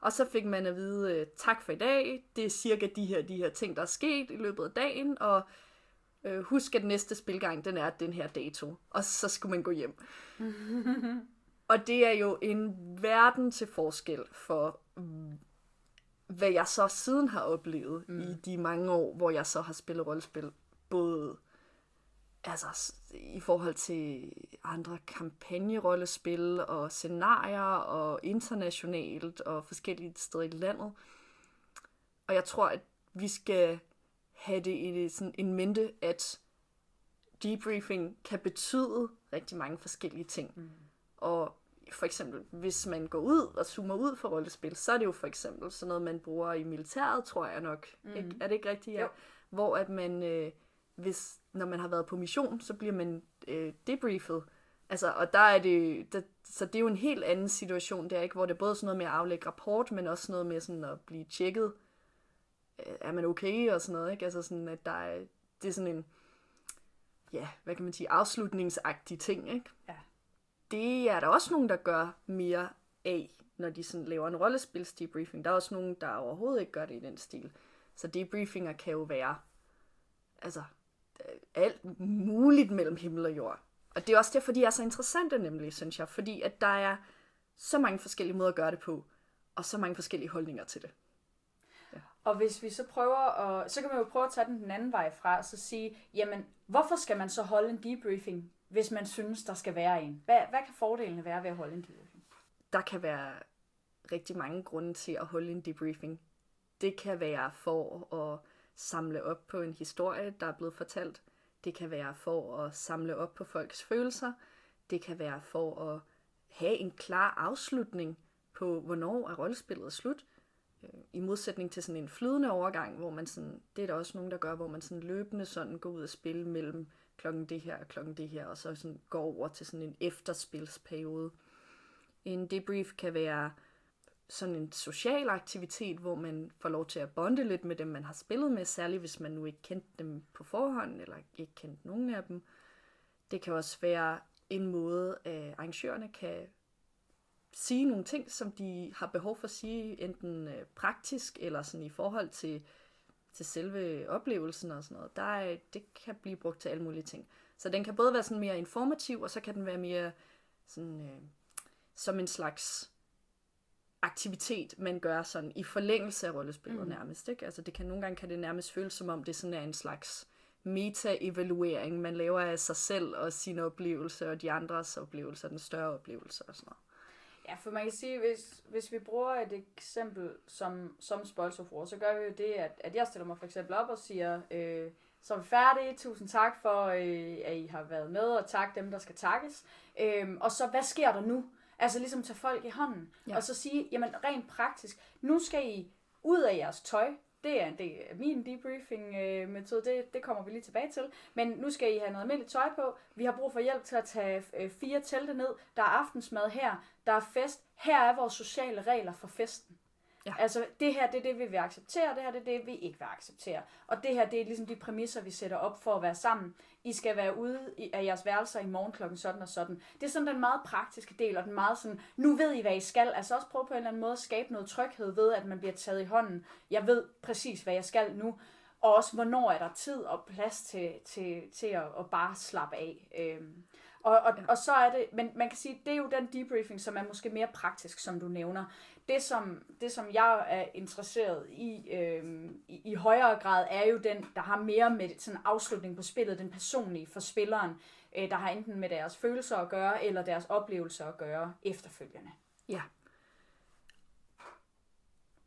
Og så fik man at vide, øh, tak for i dag, det er cirka de her, de her ting, der er sket i løbet af dagen, og øh, husk, at næste spilgang, den er den her dato. Og så skulle man gå hjem. [LAUGHS] og det er jo en verden til forskel for, hvad jeg så siden har oplevet mm. i de mange år, hvor jeg så har spillet rollespil, både altså i forhold til andre kampagnerollespil og scenarier og internationalt og forskellige steder i landet. Og jeg tror, at vi skal have det i sådan en mente, at debriefing kan betyde rigtig mange forskellige ting. Mm. Og for eksempel, hvis man går ud og zoomer ud for rollespil, så er det jo for eksempel sådan noget, man bruger i militæret, tror jeg nok. Mm. Ikke? Er det ikke rigtigt? Ja. Jo. Hvor at man, øh, hvis, når man har været på mission, så bliver man øh, debriefet. Altså, og der er det, der, så det er jo en helt anden situation der, ikke? Hvor det er både sådan noget med at aflægge rapport, men også noget med sådan at blive tjekket. Øh, Er man okay og sådan noget, ikke? Altså sådan, at der er, det er sådan en, ja, hvad kan man sige, afslutningsagtig ting, ikke? Ja. Det er der også nogen, der gør mere af, når de sådan laver en rollespils debriefing. Der er også nogen, der overhovedet ikke gør det i den stil. Så debriefinger kan jo være altså alt muligt mellem himmel og jord. Og det er også derfor, de er så interessante nemlig, synes jeg. Fordi at der er så mange forskellige måder at gøre det på, og så mange forskellige holdninger til det. Og hvis vi så prøver at, så kan man jo prøve at tage den den anden vej fra, og så sige, jamen, hvorfor skal man så holde en debriefing, hvis man synes, der skal være en? Hvad, hvad kan fordelene være ved at holde en debriefing? der kan være rigtig mange grunde til at holde en debriefing. Det kan være for at samle op på en historie, der er blevet fortalt. Det kan være for at samle op på folks følelser. Det kan være for at have en klar afslutning på, hvornår er rollespillet slut. Øh, I modsætning til sådan en flydende overgang, hvor man sådan, det er der også nogen, der gør, hvor man sådan løbende sådan går ud og spille mellem klokken det her og klokken det her, og så sådan går over til sådan en efterspilsperiode. En debrief kan være sådan en social aktivitet, hvor man får lov til at bonde lidt med dem, man har spillet med, særligt hvis man nu ikke kendte dem på forhånd, eller ikke kendte nogen af dem. Det kan også være en måde, at arrangørerne kan sige nogle ting, som de har behov for at sige, enten øh, praktisk eller sådan i forhold til, til selve oplevelsen og sådan noget. Der er, det kan blive brugt til alle mulige ting. Så den kan både være sådan mere informativ, og så kan den være mere sådan, øh, som en slags aktivitet, man gør sådan i forlængelse af rollespillet mm. nærmest. Ikke? Altså det kan nogle gange kan det nærmest føles som om det sådan er en slags meta-evaluering, man laver af sig selv og sine oplevelser og de andres oplevelser, den større oplevelse og sådan noget. Ja, for man kan sige, hvis, hvis vi bruger et eksempel som, som Spoils of War, så gør vi jo det, at, at jeg stiller mig for eksempel op og siger, øh, så er vi færdige, tusind tak for, øh, at I har været med, og tak dem, der skal takkes. Øh, og så, hvad sker der nu? Altså ligesom tage folk i hånden, Ja. og så sige, jamen rent praktisk, nu skal I ud af jeres tøj, det er del af min debriefing-metode, det, det kommer vi lige tilbage til. Men nu skal I have noget almindeligt tøj på. Vi har brug for hjælp til at tage øh, fire telte ned. Der er aftensmad her. Der er fest. Her er vores sociale regler for festen. Ja. Altså, det her det er det, vi vil acceptere, det her det er det, vi ikke vil acceptere. Og det her det er ligesom de præmisser, vi sætter op for at være sammen. I skal være ude i- af jeres værelser i morgen klokken sådan og sådan. Det er sådan den meget praktiske del, og den meget sådan, nu ved I, hvad I skal. Altså også prøve på en eller anden måde at skabe noget tryghed ved, at man bliver taget i hånden. Jeg ved præcis, hvad jeg skal nu. Og også, hvornår er der tid og plads til, til, til at, at bare slappe af. Øhm, og, og, og så er det, men man kan sige, det er jo den debriefing, som er måske mere praktisk, som du nævner. Det, som, det, som jeg er interesseret i, øhm, i, i højere grad, er jo den, der har mere med sådan afslutning på spillet, den personlige for spilleren, øh, der har enten med deres følelser at gøre, eller deres oplevelser at gøre efterfølgende. Ja.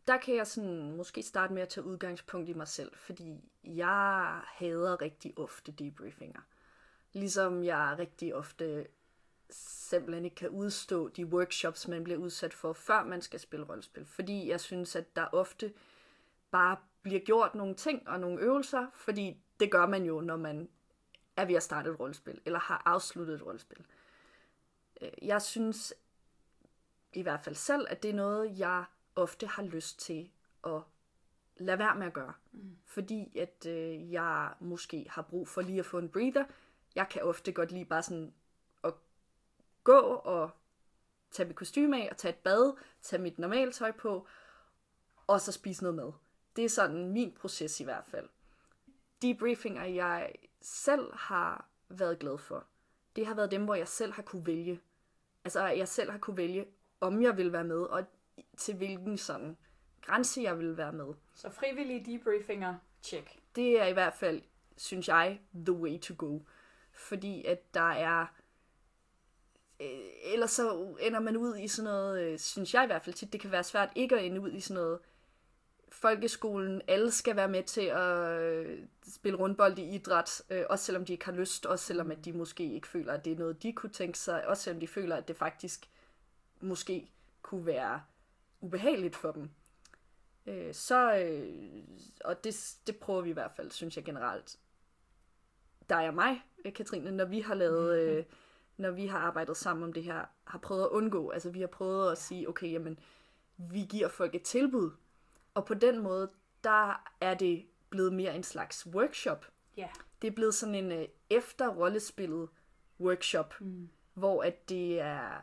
Der kan jeg sådan måske starte med at tage udgangspunkt i mig selv, fordi jeg hader rigtig ofte debriefinger. Ligesom jeg rigtig ofte simpelthen ikke kan udstå de workshops, man bliver udsat for, før man skal spille rollespil. Fordi jeg synes, at der ofte bare bliver gjort nogle ting og nogle øvelser, fordi det gør man jo, når man er ved at starte et rollespil, eller har afsluttet et rollespil. Øh, Jeg synes i hvert fald selv, at det er noget, jeg ofte har lyst til at lade være med at gøre. Mm. Fordi at øh, jeg måske har brug for lige at få en breather. Jeg kan ofte godt lide bare sådan at gå og tage mit kostume af og tage et bad, tage mit normale tøj på, og så spise noget mad. Det er sådan min proces i hvert fald. Debriefinger, jeg selv har været glad for, det har været dem, hvor jeg selv har kunne vælge. Altså, jeg selv har kunne vælge, om jeg vil være med, og til hvilken sådan grænse, jeg vil være med. Så frivillige debriefinger, check. Det er i hvert fald, synes jeg, the way to go. Fordi at der er... Øh, ellers så ender man ud i sådan noget, øh, synes jeg i hvert fald tit, det kan være svært ikke at ende ud i sådan noget folkeskolen, alle skal være med til at øh, spille rundbold i idræt, øh, også selvom de ikke har lyst, også selvom at de måske ikke føler, at det er noget, de kunne tænke sig, også selvom de føler, at det faktisk måske kunne være ubehageligt for dem. Øh, så, øh, og det, det prøver vi i hvert fald, synes jeg generelt, dig og mig, øh, Katrine, når vi har lavet, øh, når vi har arbejdet sammen om det her, har prøvet at undgå, altså vi har prøvet at sige, okay, jamen, vi giver folk et tilbud, og på den måde, der er det blevet mere en slags workshop. Ja. Det er blevet sådan en øh, efter rollespillet workshop, mm. hvor at det er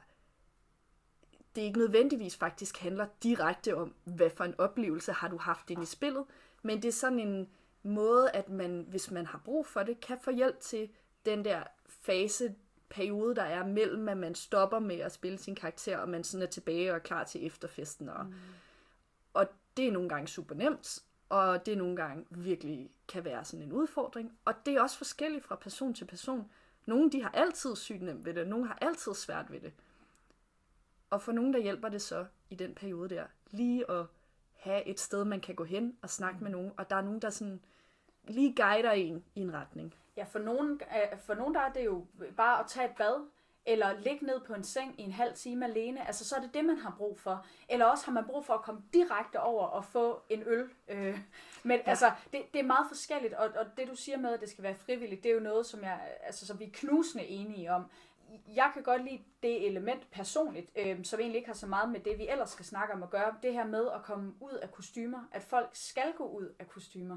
det ikke nødvendigvis faktisk handler direkte om, hvad for en oplevelse har du haft ind i spillet, men det er sådan en måde, at man, hvis man har brug for det, kan få hjælp til den der fase, periode, der er mellem, at man stopper med at spille sin karakter, og man sådan er tilbage og er klar til efterfesten. Og, mm. og det er nogle gange super nemt, og det er nogle gange virkelig kan være sådan en udfordring. Og det er også forskelligt fra person til person. Nogle de har altid sygt nemt ved det, nogle har altid svært ved det. Og for nogen, der hjælper det så i den periode der, lige at have et sted, man kan gå hen og snakke med nogen, og der er nogen, der sådan lige guider en i en retning. Ja, for nogen, øh, for nogen der er det jo bare at tage et bad, eller ligge ned på en seng i en halv time alene, altså så er det det, man har brug for. Eller også har man brug for at komme direkte over og få en øl. Øh, men ja. altså, det, det er meget forskelligt, og, og det du siger med, at det skal være frivilligt, det er jo noget, som, jeg, altså, som vi er knusende enige om. Jeg kan godt lide det element personligt, øh, som egentlig ikke har så meget med det, vi ellers skal snakke om at gøre. Det her med at komme ud af kostymer, at folk skal gå ud af kostymer.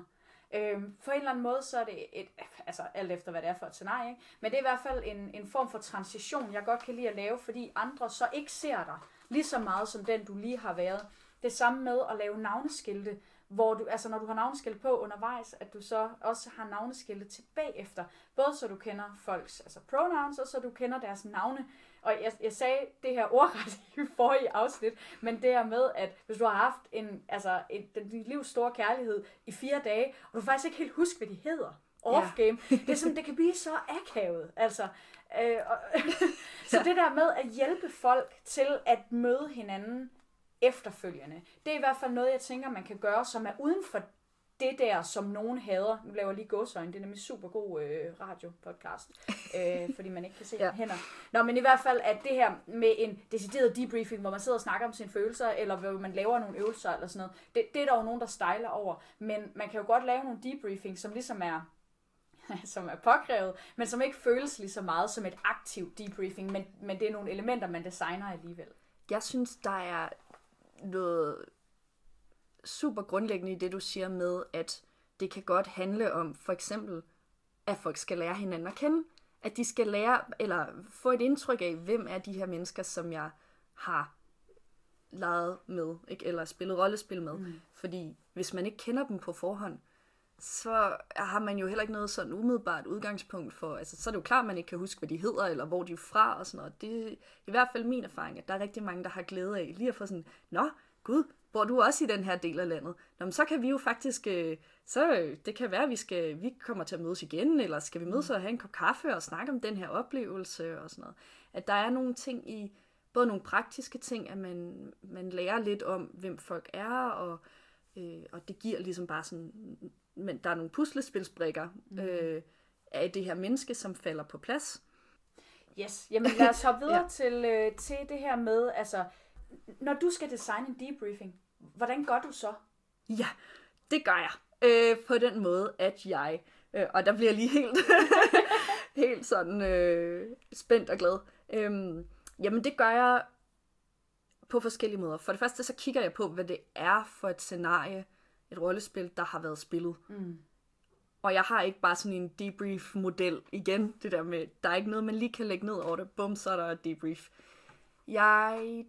Øhm, på en eller anden måde, så er det et, altså alt efter hvad det er for et scenarie, ikke? men det er i hvert fald en, en form for transition, jeg godt kan lide at lave, fordi andre så ikke ser dig lige så meget som den, du lige har været. Det samme med at lave navneskilte, hvor du, altså når du har navneskilte på undervejs, at du så også har navneskilte tilbage efter. Både så du kender folks altså pronouns, og så du kender deres navne. Og jeg, jeg sagde det her ordret [LAUGHS] i forrige afsnit, men det her med, at hvis du har haft en, altså, en, din livs store kærlighed i fire dage, og du faktisk ikke helt husker, hvad de hedder, off-game, ja. det, er sådan, det kan blive så akavet. Altså, øh, og, [LAUGHS] så det der med at hjælpe folk til at møde hinanden efterfølgende, det er i hvert fald noget, jeg tænker, man kan gøre, som er uden for det der, som nogen hader, nu laver jeg lige gåsøjne, det er nemlig super god øh, radio-podcast, øh, [LAUGHS] fordi man ikke kan se ja. hænder. Nå, men i hvert fald, at det her med en decideret debriefing, hvor man sidder og snakker om sine følelser, eller hvor man laver nogle øvelser eller sådan noget, det, det er der jo nogen, der stejler over. Men man kan jo godt lave nogle debriefing, som ligesom er [LAUGHS] som er påkrævet, men som ikke føles lige så meget som et aktivt debriefing, men, men det er nogle elementer, man designer alligevel. Jeg synes, der er noget super grundlæggende i det, du siger med, at det kan godt handle om for eksempel, at folk skal lære hinanden at kende. At de skal lære, eller få et indtryk af, hvem er de her mennesker, som jeg har leget med, ikke? eller spillet rollespil med. Mm. Fordi hvis man ikke kender dem på forhånd, så har man jo heller ikke noget sådan umiddelbart udgangspunkt for, altså så er det jo klart, at man ikke kan huske, hvad de hedder, eller hvor de er fra, og sådan noget. Det er i hvert fald min erfaring, at der er rigtig mange, der har glæde af lige at få sådan, nå, gud, bor du også i den her del af landet? Nå, men så kan vi jo faktisk, øh, så øh, det kan være, at vi, skal, vi kommer til at mødes igen, eller skal vi mødes og have en kop kaffe og snakke om den her oplevelse og sådan noget. At der er nogle ting i, både nogle praktiske ting, at man, man lærer lidt om, hvem folk er, og, øh, og det giver ligesom bare sådan, men der er nogle puslespilsbrikker mm. øh, af det her menneske, som falder på plads. Yes, jamen lad os hoppe [LAUGHS] videre ja. til, øh, til det her med, altså, når du skal designe en debriefing, hvordan gør du så? Ja, det gør jeg. Øh, på den måde, at jeg, øh, og der bliver lige helt, [LAUGHS] helt sådan øh, spændt og glad. Øh, jamen det gør jeg på forskellige måder. For det første så kigger jeg på, hvad det er for et scenarie, et rollespil, der har været spillet. Mm. Og jeg har ikke bare sådan en debrief-model igen, det der med, der er ikke noget, man lige kan lægge ned over det. Bum, så er der et debrief. Jeg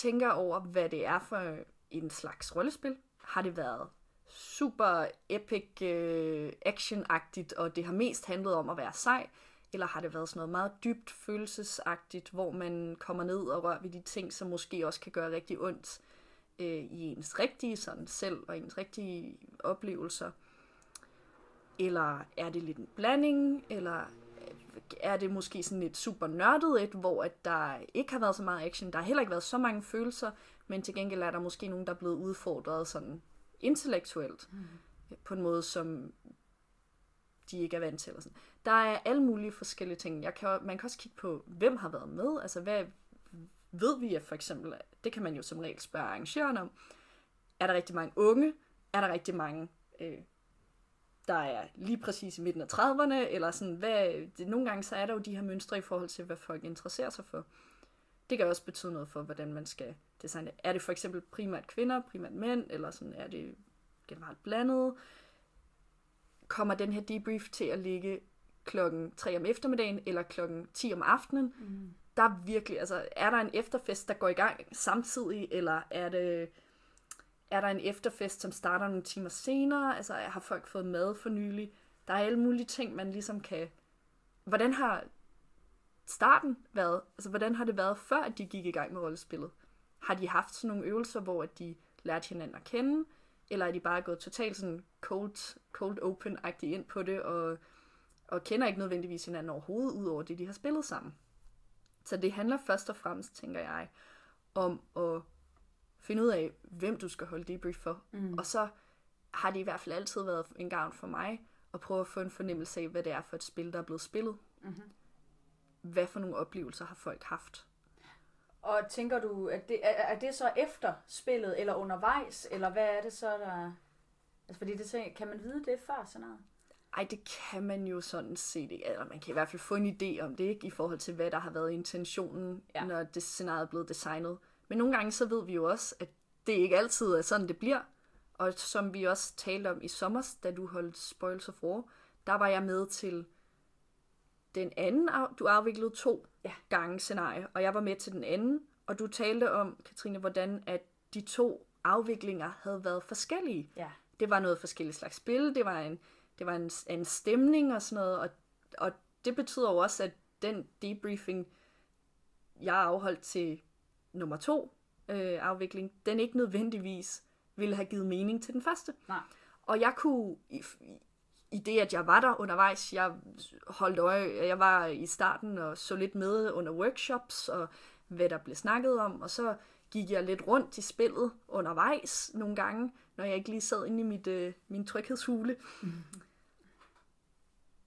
tænker over, hvad det er for en slags rollespil. Har det været super epic øh, actionagtigt, og det har mest handlet om at være sej, eller har det været sådan noget meget dybt følelsesagtigt, hvor man kommer ned og rører ved de ting, som måske også kan gøre rigtig ondt? øh, i ens rigtige sådan selv og ens rigtige oplevelser? Eller er det lidt en blanding? Eller er det måske sådan et super nørdet et, hvor at der ikke har været så meget action, der har heller ikke været så mange følelser, men til gengæld er der måske nogen, der er blevet udfordret sådan intellektuelt, mm. på en måde, som de ikke er vant til. Eller sådan. Der er alle mulige forskellige ting. Jeg kan, man kan også kigge på, hvem har været med. Altså, hvad ved vi at for eksempel, det kan man jo som regel spørge arrangøren om. Er der rigtig mange unge? Er der rigtig mange, øh, der er lige præcis i midten af 30'erne? Eller sådan, hvad, det, nogle gange så er der jo de her mønstre i forhold til, hvad folk interesserer sig for. Det kan også betyde noget for, hvordan man skal designe. Er det for eksempel primært kvinder, primært mænd, eller sådan, er det generelt blandet? Kommer den her debrief til at ligge klokken 3 om eftermiddagen, eller klokken 10 om aftenen? Mm. Der er virkelig, altså, er der en efterfest, der går i gang samtidig, eller er det, er der en efterfest, som starter nogle timer senere? Altså, har folk fået mad for nylig? Der er alle mulige ting, man ligesom kan... Hvordan har starten været? Altså, hvordan har det været, før at de gik i gang med rollespillet? Har de haft sådan nogle øvelser, hvor de lærte hinanden at kende? Eller er de bare gået totalt sådan cold, cold open-agtigt ind på det, og, og kender ikke nødvendigvis hinanden overhovedet, ud over det, de har spillet sammen? Så det handler først og fremmest, tænker jeg, om at finde ud af, hvem du skal holde debrief for. Mm. Og så har det i hvert fald altid været en gavn for mig at prøve at få en fornemmelse af, hvad det er for et spil, der er blevet spillet. Mm-hmm. Hvad for nogle oplevelser har folk haft? Og tænker du, at det, er, er det så efter spillet, eller undervejs, eller hvad er det så, der... Altså, fordi det, kan man vide det før sådan noget? Ej, det kan man jo sådan set ikke. Eller man kan i hvert fald få en idé om det, ikke? I forhold til, hvad der har været intentionen, ja. når det scenarie er blevet designet. Men nogle gange så ved vi jo også, at det ikke altid er sådan, det bliver. Og som vi også talte om i sommer, da du holdt Spoils of War, der var jeg med til den anden, du afviklede to ja. gange scenarie, og jeg var med til den anden, og du talte om, Katrine, hvordan at de to afviklinger havde været forskellige. Ja. Det var noget forskelligt slags spil, det var en, det var en, en stemning og sådan noget, og, og det betyder jo også, at den debriefing, jeg afholdt til nummer to øh, afvikling, den ikke nødvendigvis ville have givet mening til den første. Nej. Og jeg kunne, i, i det, at jeg var der undervejs, jeg holdt øje, jeg var i starten og så lidt med under workshops, og hvad der blev snakket om, og så gik jeg lidt rundt i spillet undervejs nogle gange, når jeg ikke lige sad inde i mit, øh, min tryghedshule. Mm-hmm.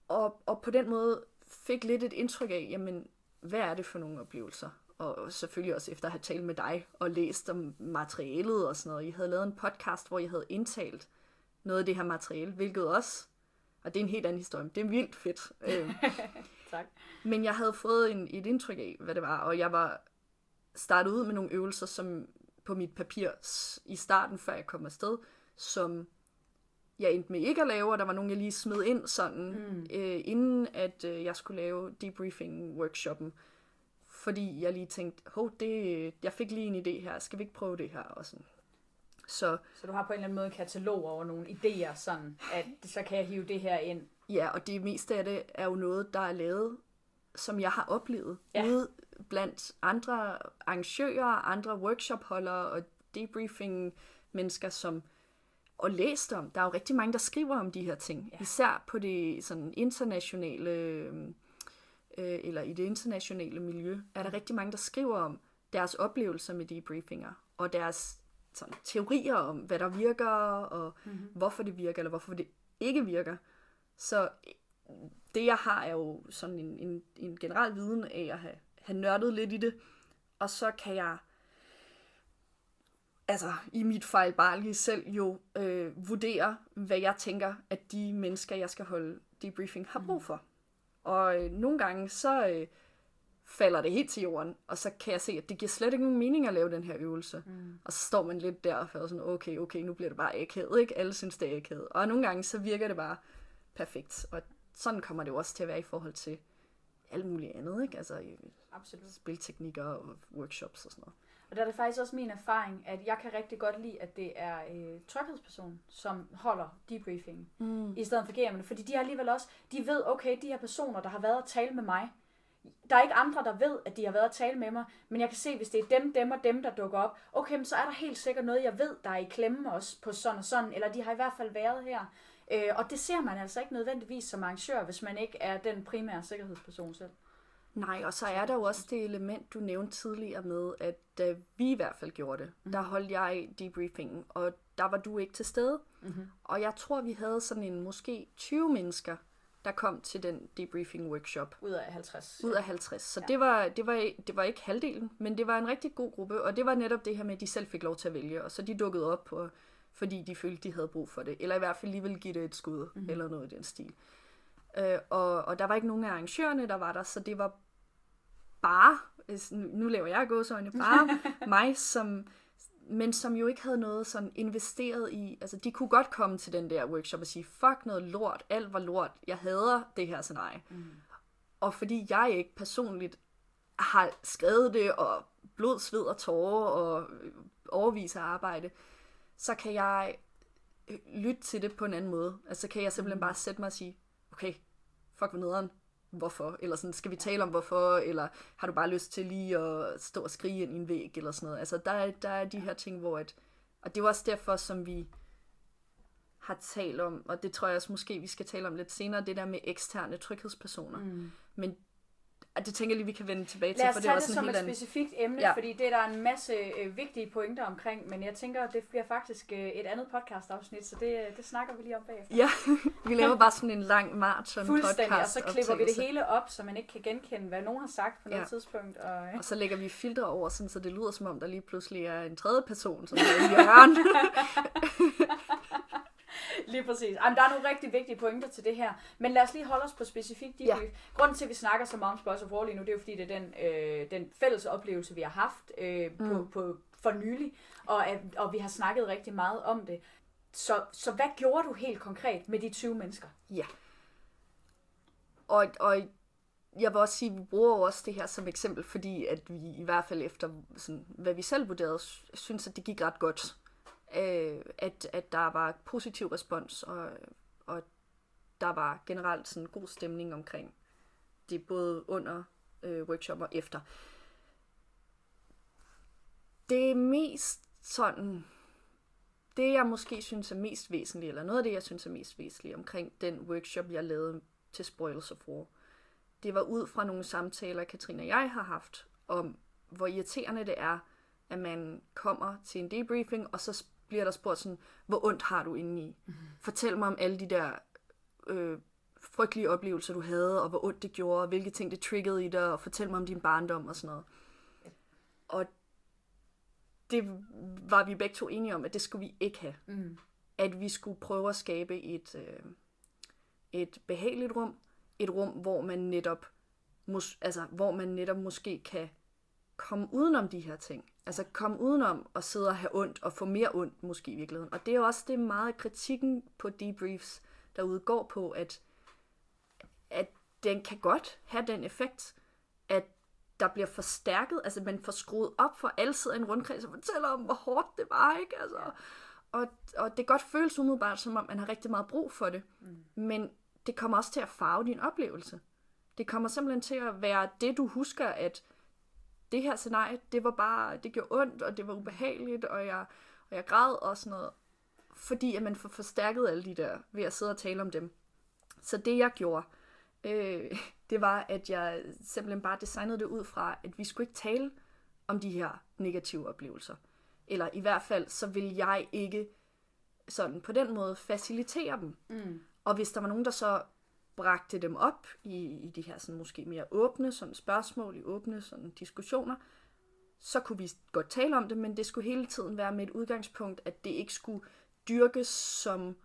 Og, og på den måde fik lidt et indtryk af, jamen, hvad er det for nogle oplevelser? Og selvfølgelig også efter at have talt med dig og læst om materialet og sådan noget. Jeg havde lavet en podcast, hvor jeg havde indtalt noget af det her materiale, hvilket også og det er en helt anden historie. Det er vildt fedt. Øh. [LAUGHS] tak. Men jeg havde fået en, et indtryk af, hvad det var, og jeg var startet ud med nogle øvelser, som på mit papir i starten, før jeg kom afsted, som jeg endte med ikke at lave, og der var nogen, jeg lige smed ind sådan, mm. øh, inden at øh, jeg skulle lave debriefing-workshoppen. Fordi jeg lige tænkte, hov, det, jeg fik lige en idé her, skal vi ikke prøve det her? Og sådan. Så, så du har på en eller anden måde en katalog over nogle idéer, sådan at så kan jeg hive det her ind. Ja, og det meste af det er jo noget, der er lavet, som jeg har oplevet ja. ude blandt andre arrangører, andre workshopholdere og debriefing mennesker, som og læst om. Der er jo rigtig mange, der skriver om de her ting. Ja. Især på det sådan internationale, øh, eller i det internationale miljø, er der rigtig mange, der skriver om deres oplevelser med debriefinger, og deres sådan, teorier om, hvad der virker, og mm-hmm. hvorfor det virker, eller hvorfor det ikke virker. Så det, jeg har, er jo sådan en, en, en generel viden af at have, have nørdet lidt i det, og så kan jeg altså i mit fejlbarlige selv jo øh, vurdere, hvad jeg tænker, at de mennesker, jeg skal holde debriefing, har brug mhm. for. Mm. Og øh, nogle gange, så, øh, falder det helt til jorden, og så kan jeg se, at det giver slet ikke nogen mening at lave den her øvelse. Mm. Og så står man lidt der og føler sådan, okay, okay, nu bliver det bare akavet, ikke? Alle synes, det er akavet. Og nogle gange, så virker det bare perfekt. Og sådan kommer det jo også til at være i forhold til alt muligt andet, ikke? Altså Absolut. spilteknikker og workshops og sådan noget. Og der er det faktisk også min erfaring, at jeg kan rigtig godt lide, at det er øh, tryghedsperson, som holder debriefing, mm. i stedet for GM'erne. Fordi de har alligevel også, de ved, okay, de her personer, der har været og tale med mig, der er ikke andre, der ved, at de har været at tale med mig, men jeg kan se, hvis det er dem, dem og dem, der dukker op, okay, men så er der helt sikkert noget, jeg ved, der er i klemme også på sådan og sådan, eller de har i hvert fald været her. Øh, og det ser man altså ikke nødvendigvis som arrangør, hvis man ikke er den primære sikkerhedsperson selv. Nej, og så er der jo også det element, du nævnte tidligere med, at da vi i hvert fald gjorde det, mm. der holdt jeg debriefingen, og der var du ikke til stede. Mm-hmm. Og jeg tror, vi havde sådan en måske 20 mennesker, der kom til den debriefing workshop. Ud af 50. Ud af 50. Så ja. det, var, det, var, det var ikke halvdelen, men det var en rigtig god gruppe, og det var netop det her med, at de selv fik lov til at vælge, og så de dukkede op, på, fordi de følte, de havde brug for det, eller i hvert fald lige ville give det et skud, mm-hmm. eller noget i den stil. Øh, og, og der var ikke nogen af arrangørerne, der var der, så det var bare, nu laver jeg gåsøjne, bare [LAUGHS] mig, som, men som jo ikke havde noget sådan investeret i, altså de kunne godt komme til den der workshop og sige, fuck noget lort, alt var lort, jeg hader det her scenarie. Mm. Og fordi jeg ikke personligt har skrevet det, og blod, sved og tårer, og overviser arbejde, så kan jeg øh, lytte til det på en anden måde. Altså kan jeg simpelthen mm. bare sætte mig og sige, okay, fuck hvad nederen, hvorfor, eller sådan, skal vi tale om hvorfor, eller har du bare lyst til lige at stå og skrige ind i en væg, eller sådan noget. Altså, der er, der er de her ting, hvor at, og det er også derfor, som vi har talt om, og det tror jeg også måske, vi skal tale om lidt senere, det der med eksterne tryghedspersoner. Mm. Men og det tænker jeg lige, vi kan vende tilbage til, for det er også det som et anden... specifikt emne, ja. fordi det er der en masse øh, vigtige pointer omkring, men jeg tænker, det bliver faktisk øh, et andet podcast-afsnit, så det, øh, det snakker vi lige om bagefter. Ja, [LAUGHS] vi laver bare sådan en lang maraton Fuldstændig, og så klipper vi det hele op, så man ikke kan genkende, hvad nogen har sagt på noget ja. tidspunkt. Og, øh. og så lægger vi filtre over, sådan, så det lyder som om, der lige pludselig er en tredje person, som er i hjørnet. [LAUGHS] [LAUGHS] lige præcis. Jamen, der er nogle rigtig vigtige pointer til det her. Men lad os lige holde os på specifikt debrief. Ja. Grunden til, at vi snakker så meget om Spots of War lige nu, det er jo fordi, det er den, øh, den fælles oplevelse, vi har haft øh, mm. på, på, for nylig. Og, og vi har snakket rigtig meget om det. Så, så hvad gjorde du helt konkret med de 20 mennesker? Ja. Og, og jeg vil også sige, at vi bruger også det her som eksempel, fordi at vi i hvert fald efter, sådan, hvad vi selv vurderede, synes, at det gik ret godt øh, at, at der var positiv respons, og, og der var generelt sådan god stemning omkring det, både under øh, workshop og efter. Det er mest sådan, det jeg måske synes er mest væsentligt, eller noget af det, jeg synes er mest væsentligt omkring den workshop, jeg lavede til Spoils of War, det var ud fra nogle samtaler, Katrine og jeg har haft, om hvor irriterende det er, at man kommer til en debriefing, og så bliver der spurgt sådan, hvor ondt har du indeni? Mm. Fortæl mig om alle de der øh, frygtelige oplevelser, du havde, og hvor ondt det gjorde, og hvilke ting det triggede i dig, og fortæl mig om din barndom og sådan noget. Og det var vi begge to enige om, at det skulle vi ikke have. Mm. At vi skulle prøve at skabe et, øh, et behageligt rum, et rum, hvor man netop mås- altså, hvor man netop måske kan komme udenom de her ting. Altså komme udenom at sidde og have ondt og få mere ondt måske i virkeligheden. Og det er jo også det meget kritikken på debriefs derude går på, at, at den kan godt have den effekt, at der bliver forstærket, altså man får skruet op for altid en rundkreds og fortæller om, hvor hårdt det var, ikke? Altså, og, og det godt føles umiddelbart, som om man har rigtig meget brug for det. Mm. Men det kommer også til at farve din oplevelse. Det kommer simpelthen til at være det, du husker, at det her scenarie, det var bare, det gjorde ondt, og det var ubehageligt, og jeg, og jeg græd og sådan noget. Fordi at man får forstærket alle de der, ved at sidde og tale om dem. Så det jeg gjorde, øh, [LAUGHS] det var, at jeg simpelthen bare designede det ud fra, at vi skulle ikke tale om de her negative oplevelser. Eller i hvert fald, så vil jeg ikke sådan på den måde facilitere dem. Mm. Og hvis der var nogen, der så bragte dem op i, i de her sådan måske mere åbne sådan spørgsmål, i åbne sådan diskussioner, så kunne vi godt tale om det, men det skulle hele tiden være med et udgangspunkt, at det ikke skulle dyrkes som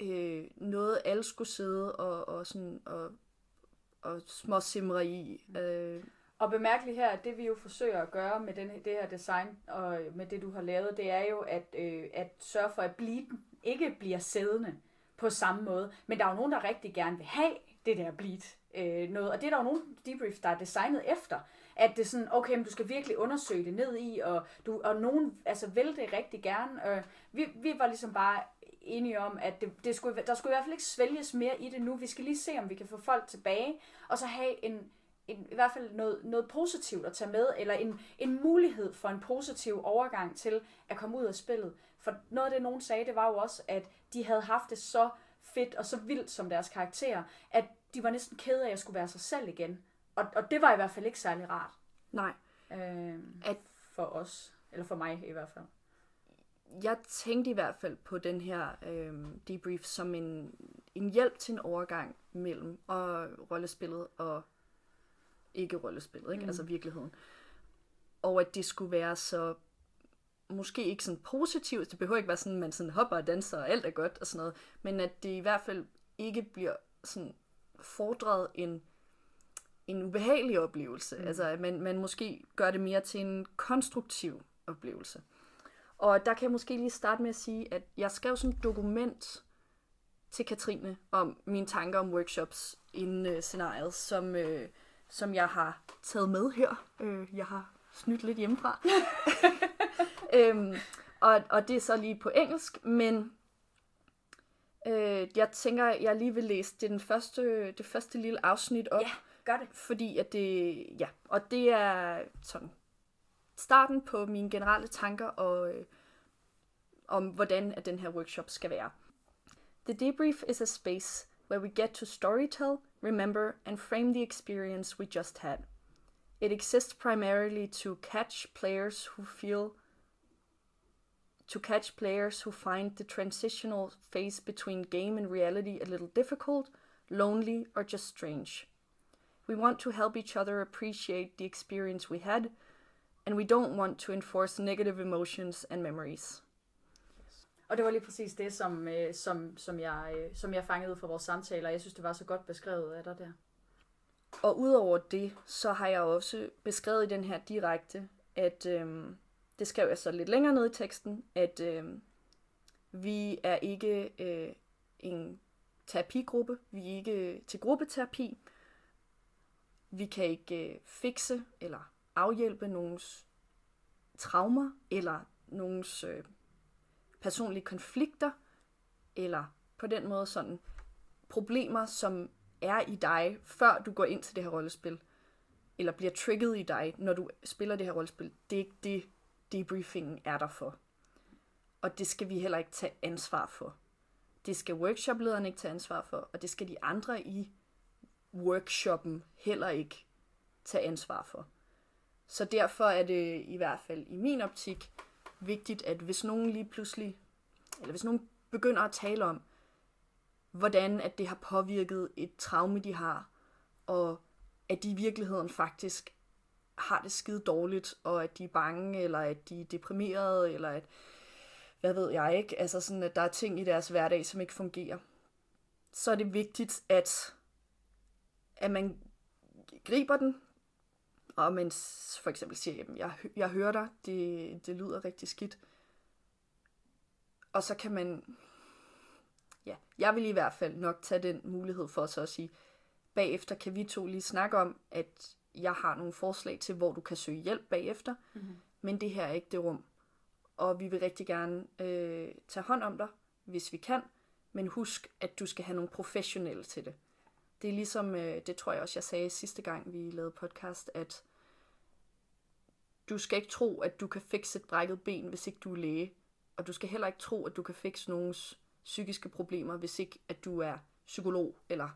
øh, noget, alle skulle sidde og, og, sådan, og, og småsimre i. Øh. Og bemærkeligt her, at det vi jo forsøger at gøre med den, det her design og med det, du har lavet, det er jo at, øh, at sørge for, at bleeden ikke bliver sædende på samme måde. Men der er jo nogen, der rigtig gerne vil have det der bleed øh, noget. Og det er der jo nogle debrief, der er designet efter. At det er sådan, okay, men du skal virkelig undersøge det ned i, og, du, og nogen altså, vil det rigtig gerne. Øh, vi, vi var ligesom bare enige om, at det, det skulle, der skulle i hvert fald ikke svælges mere i det nu. Vi skal lige se, om vi kan få folk tilbage, og så have en, en, i hvert fald noget, noget positivt at tage med, eller en, en mulighed for en positiv overgang til at komme ud af spillet. For noget af det, nogen sagde, det var jo også, at de havde haft det så fedt og så vildt som deres karakterer, at de var næsten kede af at skulle være sig selv igen. Og, og det var i hvert fald ikke særlig rart. Nej. Øh, At- for os. Eller for mig i hvert fald. Jeg tænkte i hvert fald på den her øh, debrief som en, en hjælp til en overgang mellem og rollespillet og ikke rollespillet, ikke? Mm. altså virkeligheden. Og at det skulle være så måske ikke sådan positivt, det behøver ikke være sådan, at man sådan hopper og danser, og alt er godt og sådan noget, men at det i hvert fald ikke bliver sådan fordret en, en ubehagelig oplevelse. Mm. Altså at man, man måske gør det mere til en konstruktiv oplevelse. Og der kan jeg måske lige starte med at sige, at jeg skrev sådan et dokument til Katrine om mine tanker om workshops inden øh, scenariet, som, øh, som jeg har taget med her. Øh, jeg har snydt lidt hjemmefra. [LAUGHS] øhm, og, og det er så lige på engelsk, men øh, jeg tænker, jeg lige vil læse det, den første, det første lille afsnit op. Ja, gør det. Fordi at det, ja, og det er sådan starten på mine generelle tanker og, øh, om, hvordan at den her workshop skal være. The debrief is a space where we get to storytell, remember, and frame the experience we just had. It exists primarily to catch players who feel to catch players who find the transitional phase between game and reality a little difficult, lonely, or just strange. We want to help each other appreciate the experience we had, and we don't want to enforce negative emotions and memories. Og det var lige præcis det, som, øh, som, som, jeg, øh, som jeg fangede fra vores samtaler. Jeg synes, det var så godt beskrevet af dig der. Og udover det, så har jeg også beskrevet i den her direkte, at øhm, det skrev jeg så lidt længere ned i teksten, at øh, vi er ikke øh, en terapigruppe, vi er ikke til gruppeterapi, vi kan ikke øh, fikse eller afhjælpe nogens traumer eller nogens øh, personlige konflikter, eller på den måde sådan problemer, som er i dig, før du går ind til det her rollespil, eller bliver trigget i dig, når du spiller det her rollespil. Det er ikke det, debriefingen er der for. Og det skal vi heller ikke tage ansvar for. Det skal workshoplederen ikke tage ansvar for, og det skal de andre i workshoppen heller ikke tage ansvar for. Så derfor er det i hvert fald i min optik vigtigt, at hvis nogen lige pludselig, eller hvis nogen begynder at tale om, hvordan at det har påvirket et traume, de har, og at de i virkeligheden faktisk har det skide dårligt, og at de er bange, eller at de er deprimerede, eller at, hvad ved jeg ikke, altså sådan, at der er ting i deres hverdag, som ikke fungerer. Så er det vigtigt, at, at man griber den, og man for eksempel siger, jamen, jeg, jeg hører dig, det, det lyder rigtig skidt. Og så kan man, ja, jeg vil i hvert fald nok tage den mulighed for så at sige, bagefter kan vi to lige snakke om, at jeg har nogle forslag til, hvor du kan søge hjælp bagefter, mm-hmm. men det her er ikke det rum. Og vi vil rigtig gerne øh, tage hånd om dig, hvis vi kan, men husk, at du skal have nogle professionelle til det. Det er ligesom, øh, det tror jeg også, jeg sagde sidste gang, vi lavede podcast, at du skal ikke tro, at du kan fikse et brækket ben, hvis ikke du er læge. Og du skal heller ikke tro, at du kan fikse nogens psykiske problemer, hvis ikke at du er psykolog eller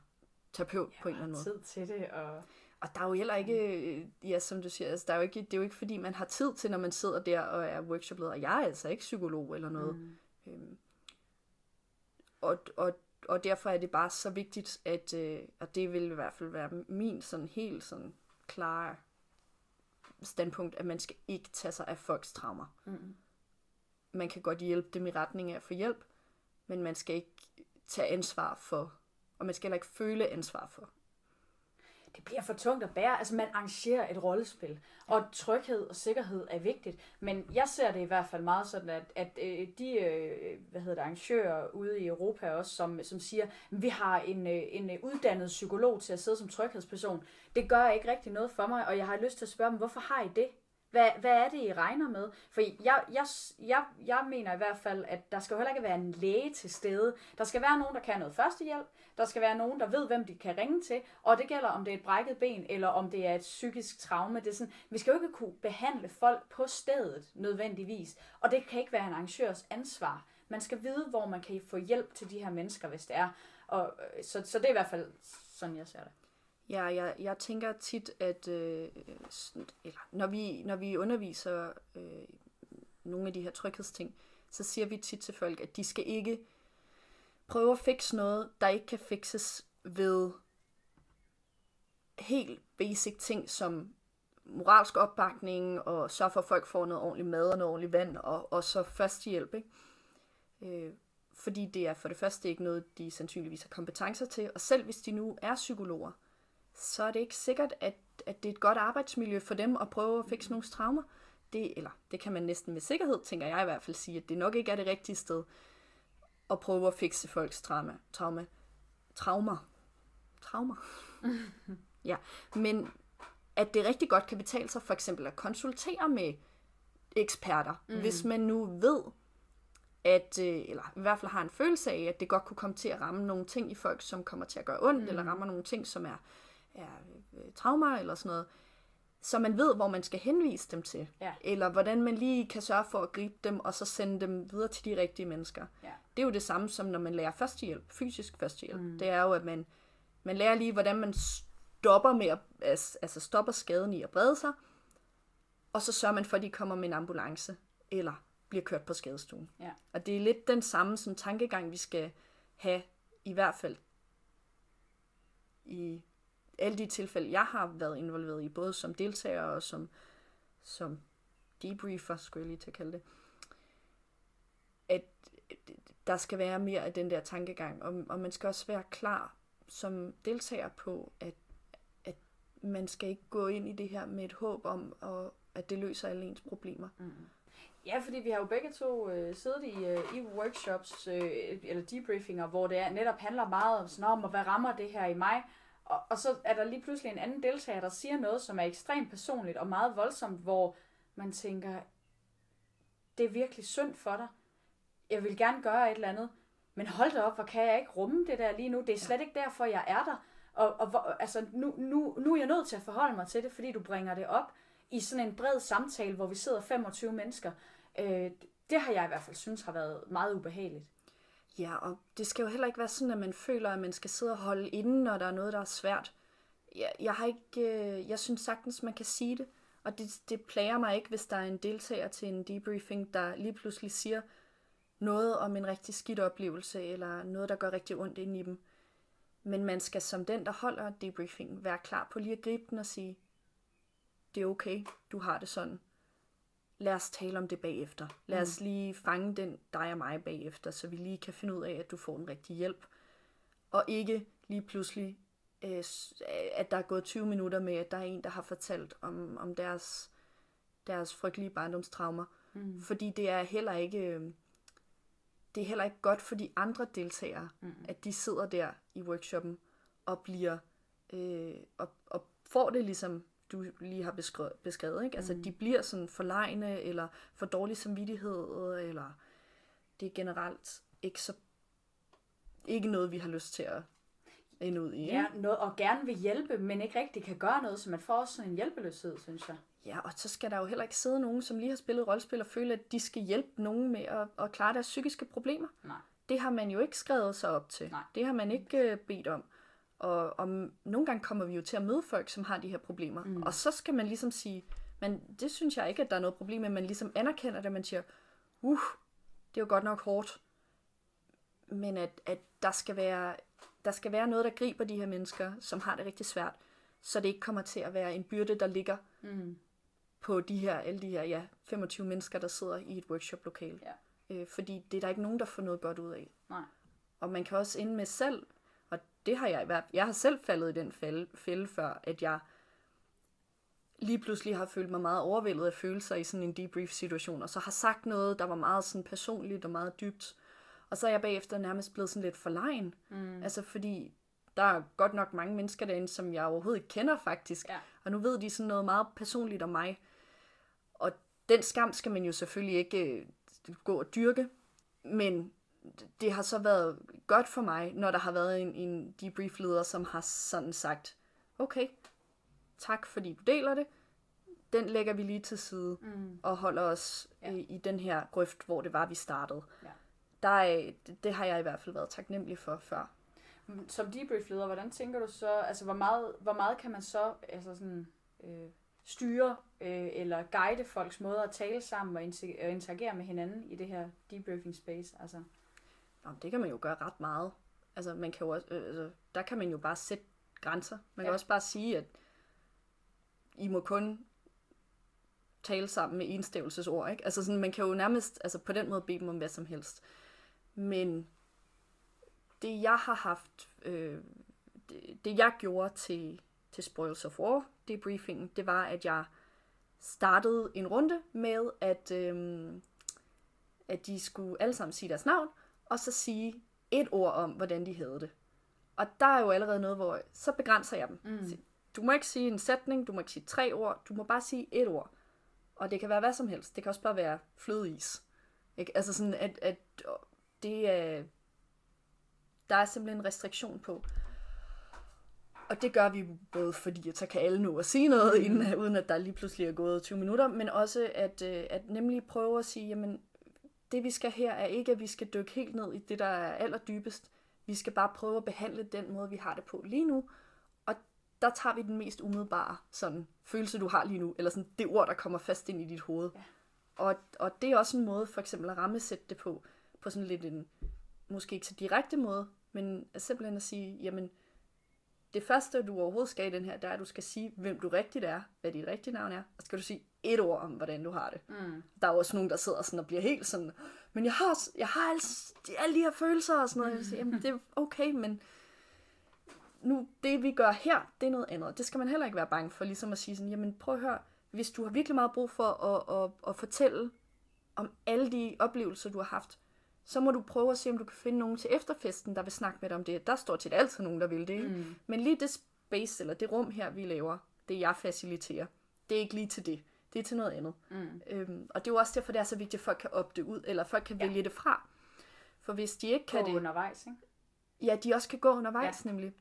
terapeut på en eller anden måde. tid til det, og Og der er jo heller ikke, øh, ja, som du siger, altså, der er jo ikke, det er jo ikke fordi, man har tid til, når man sidder der og er workshopleder. Jeg er altså ikke psykolog eller noget. Mm. Øhm, og, og, og derfor er det bare så vigtigt, at, øh, og det vil i hvert fald være min sådan helt sådan klare standpunkt, at man skal ikke tage sig af folks traumer. Mm. Man kan godt hjælpe dem i retning af at få hjælp, men man skal ikke tage ansvar for, og man skal heller ikke føle ansvar for. Det bliver for tungt at bære. Altså, man arrangerer et rollespil, og tryghed og sikkerhed er vigtigt. Men jeg ser det i hvert fald meget sådan, at, at øh, de øh, hvad hedder det, arrangører ude i Europa også, som, som siger, vi har en, øh, en øh, uddannet psykolog til at sidde som tryghedsperson. Det gør ikke rigtig noget for mig, og jeg har lyst til at spørge dem, hvorfor har I det? Hvad, hvad er det, I regner med? For jeg, jeg, jeg, jeg mener i hvert fald, at der skal jo heller ikke være en læge til stede. Der skal være nogen, der kan noget førstehjælp. Der skal være nogen, der ved, hvem de kan ringe til. Og det gælder, om det er et brækket ben, eller om det er et psykisk traume. Det er sådan, vi skal jo ikke kunne behandle folk på stedet nødvendigvis. Og det kan ikke være en arrangørs ansvar. Man skal vide, hvor man kan få hjælp til de her mennesker, hvis det er. Og, øh, så, så det er i hvert fald sådan, jeg ser det. Ja, jeg, jeg tænker tit, at øh, eller, når, vi, når vi underviser øh, nogle af de her tryghedsting, så siger vi tit til folk, at de skal ikke prøve at fikse noget, der ikke kan fikses ved helt basic ting som moralsk opbakning og så for, at folk får noget ordentligt mad og noget ordentligt vand og, og så førstehjælp. Ikke? Øh, fordi det er for det første ikke noget, de sandsynligvis har kompetencer til, og selv hvis de nu er psykologer, så er det ikke sikkert, at, at det er et godt arbejdsmiljø for dem at prøve at fikse nogle traumer. Det, eller det kan man næsten med sikkerhed, tænker jeg i hvert fald sige, at det nok ikke er det rigtige sted at prøve at fikse folks trauma. trauma. Traumer. Traumer. [LAUGHS] ja, men at det rigtig godt kan betale sig for eksempel at konsultere med eksperter, mm. hvis man nu ved, at, øh, eller i hvert fald har en følelse af, at det godt kunne komme til at ramme nogle ting i folk, som kommer til at gøre ondt, mm. eller rammer nogle ting, som er, er øh, traumer eller sådan noget, så man ved, hvor man skal henvise dem til. Ja. Eller hvordan man lige kan sørge for at gribe dem, og så sende dem videre til de rigtige mennesker. Ja. Det er jo det samme som når man lærer førstehjælp, fysisk førstehjælp. Mm. Det er jo, at man, man lærer lige, hvordan man stopper med at, altså stopper skaden i at brede sig, og så sørger man for, at de kommer med en ambulance, eller bliver kørt på skadestuen. Ja. Og det er lidt den samme som tankegang, vi skal have, i hvert fald i alle de tilfælde, jeg har været involveret i, både som deltager og som, som debriefer, skulle jeg lige til at kalde det, at der skal være mere af den der tankegang, og, og man skal også være klar som deltager på, at, at man skal ikke gå ind i det her med et håb om, og, at det løser alle ens problemer. Mm. Ja, fordi vi har jo begge to øh, siddet i, øh, i workshops øh, eller debriefinger, hvor det er, netop handler meget om, sådan, om, hvad rammer det her i mig, og, og så er der lige pludselig en anden deltager, der siger noget, som er ekstremt personligt og meget voldsomt, hvor man tænker, det er virkelig synd for dig. Jeg vil gerne gøre et eller andet, men hold da op, hvor kan jeg ikke rumme det der lige nu? Det er slet ikke derfor, jeg er der. Og, og hvor, altså, nu, nu, nu er jeg nødt til at forholde mig til det, fordi du bringer det op i sådan en bred samtale, hvor vi sidder 25 mennesker. Øh, det har jeg i hvert fald synes har været meget ubehageligt. Ja, og det skal jo heller ikke være sådan, at man føler, at man skal sidde og holde inde, når der er noget, der er svært. Jeg, jeg har ikke, øh, jeg synes sagtens, man kan sige det, og det, det plager mig ikke, hvis der er en deltager til en debriefing, der lige pludselig siger noget om en rigtig skidt oplevelse, eller noget, der gør rigtig ondt ind i dem. Men man skal som den, der holder debriefing, være klar på lige at gribe den og sige, det er okay, du har det sådan lad os tale om det bagefter. Lad os mm. lige fange den, dig og mig bagefter, så vi lige kan finde ud af, at du får den rigtige hjælp. Og ikke lige pludselig, øh, at der er gået 20 minutter med, at der er en, der har fortalt om, om deres, deres frygtelige barndomstraumer. Mm. Fordi det er heller ikke... Øh, det er heller ikke godt for de andre deltagere, mm. at de sidder der i workshoppen og bliver øh, og, og får det ligesom du lige har beskrevet. beskrevet ikke? Altså, mm. de bliver sådan forlegne, eller for dårlig samvittighed, eller det er generelt ikke så ikke noget, vi har lyst til at ende ud i. Ja, noget, og gerne vil hjælpe, men ikke rigtig kan gøre noget, så man får også sådan en hjælpeløshed, synes jeg. Ja, og så skal der jo heller ikke sidde nogen, som lige har spillet rollespil og føle, at de skal hjælpe nogen med at, at klare deres psykiske problemer. Nej. Det har man jo ikke skrevet sig op til. Nej. Det har man ikke uh, bedt om. Og, og nogle gange kommer vi jo til at møde folk, som har de her problemer. Mm. Og så skal man ligesom sige, men det synes jeg ikke, at der er noget problem med. Man ligesom anerkender det, man siger, uh, det er jo godt nok hårdt. Men at, at der, skal være, der skal være noget, der griber de her mennesker, som har det rigtig svært, så det ikke kommer til at være en byrde, der ligger mm. på de her, alle de her ja, 25 mennesker, der sidder i et workshop-lokale. Ja. Øh, fordi det er der ikke nogen, der får noget godt ud af. Nej. Og man kan også ende med selv det har jeg været. Jeg har selv faldet i den fælde, fælde før, at jeg lige pludselig har følt mig meget overvældet af følelser i sådan en debrief-situation, og så har sagt noget, der var meget sådan personligt og meget dybt. Og så er jeg bagefter nærmest blevet sådan lidt forlegen. Mm. Altså fordi der er godt nok mange mennesker derinde, som jeg overhovedet ikke kender faktisk. Ja. Og nu ved de sådan noget meget personligt om mig. Og den skam skal man jo selvfølgelig ikke øh, gå og dyrke, men det har så været godt for mig, når der har været en, en debrief-leder, som har sådan sagt, okay, tak fordi du deler det, den lægger vi lige til side Mm. og holder os Ja. i, i den her grøft, hvor det var, vi startede. Ja. Der er, det, det har jeg i hvert fald været taknemmelig for før. Som debrief-leder, hvordan tænker du så, altså hvor meget, hvor meget kan man så altså sådan, øh, styre øh, eller guide folks måde at tale sammen og interagere med hinanden i det her debriefing space? Altså, Nå, men det kan man jo gøre ret meget. Altså, man kan jo også, øh, altså, der kan man jo bare sætte grænser. Man kan Ja. også bare sige, at I må kun tale sammen med enstavelsesord, ikke? Altså sådan, man kan jo nærmest altså på den måde bede dem om hvad som helst. Men det jeg har haft, øh, det, det jeg gjorde til, til Spoils of War debriefingen, det var, at jeg startede en runde med, at, øh, at de skulle alle sammen sige deres navn, og så sige et ord om, hvordan de havde det. Og der er jo allerede noget, hvor så begrænser jeg dem. Mm. Du må ikke sige en sætning, du må ikke sige tre ord, du må bare sige et ord. Og det kan være hvad som helst. Det kan også bare være flødeis. Ikke? Altså sådan, at, at det er... Der er simpelthen en restriktion på. Og det gør vi både fordi, at så kan alle nå at sige noget, mm. inden, uden at der lige pludselig er gået 20 minutter, men også at, øh, at nemlig prøve at sige, jamen, det vi skal her er ikke, at vi skal dykke helt ned i det, der er allerdybest. Vi skal bare prøve at behandle den måde, vi har det på lige nu. Og der tager vi den mest umiddelbare sådan, følelse, du har lige nu, eller sådan det ord, der kommer fast ind i dit hoved. Ja. Og, og det er også en måde for eksempel at rammesætte det på, på sådan lidt en, måske ikke så direkte måde, men simpelthen at sige, jamen, det første, du overhovedet skal i den her, der er, at du skal sige, hvem du rigtigt er, hvad dit rigtige navn er, og så skal du sige et ord om, hvordan du har det. Mm. Der er også nogen, der sidder sådan og bliver helt sådan, men jeg har, jeg har alle, alle de her følelser og sådan noget. Jeg siger, jamen, det er okay, men nu, det vi gør her, det er noget andet. Det skal man heller ikke være bange for, ligesom at sige sådan, jamen prøv at høre, hvis du har virkelig meget brug for at, at, at fortælle om alle de oplevelser, du har haft, så må du prøve at se, om du kan finde nogen til efterfesten, der vil snakke med dig om det. Der står til altid nogen, der vil det. Ikke? Mm. Men lige det space, eller det rum her, vi laver, det jeg faciliterer, det er ikke lige til det. Det er til noget andet. Mm. Øhm, og det er jo også derfor, det er så vigtigt, at folk kan opte ud, eller folk kan Ja. vælge det fra. For hvis de ikke kan Gå det, undervejs, ikke? ja, de også kan gå undervejs ja. nemlig.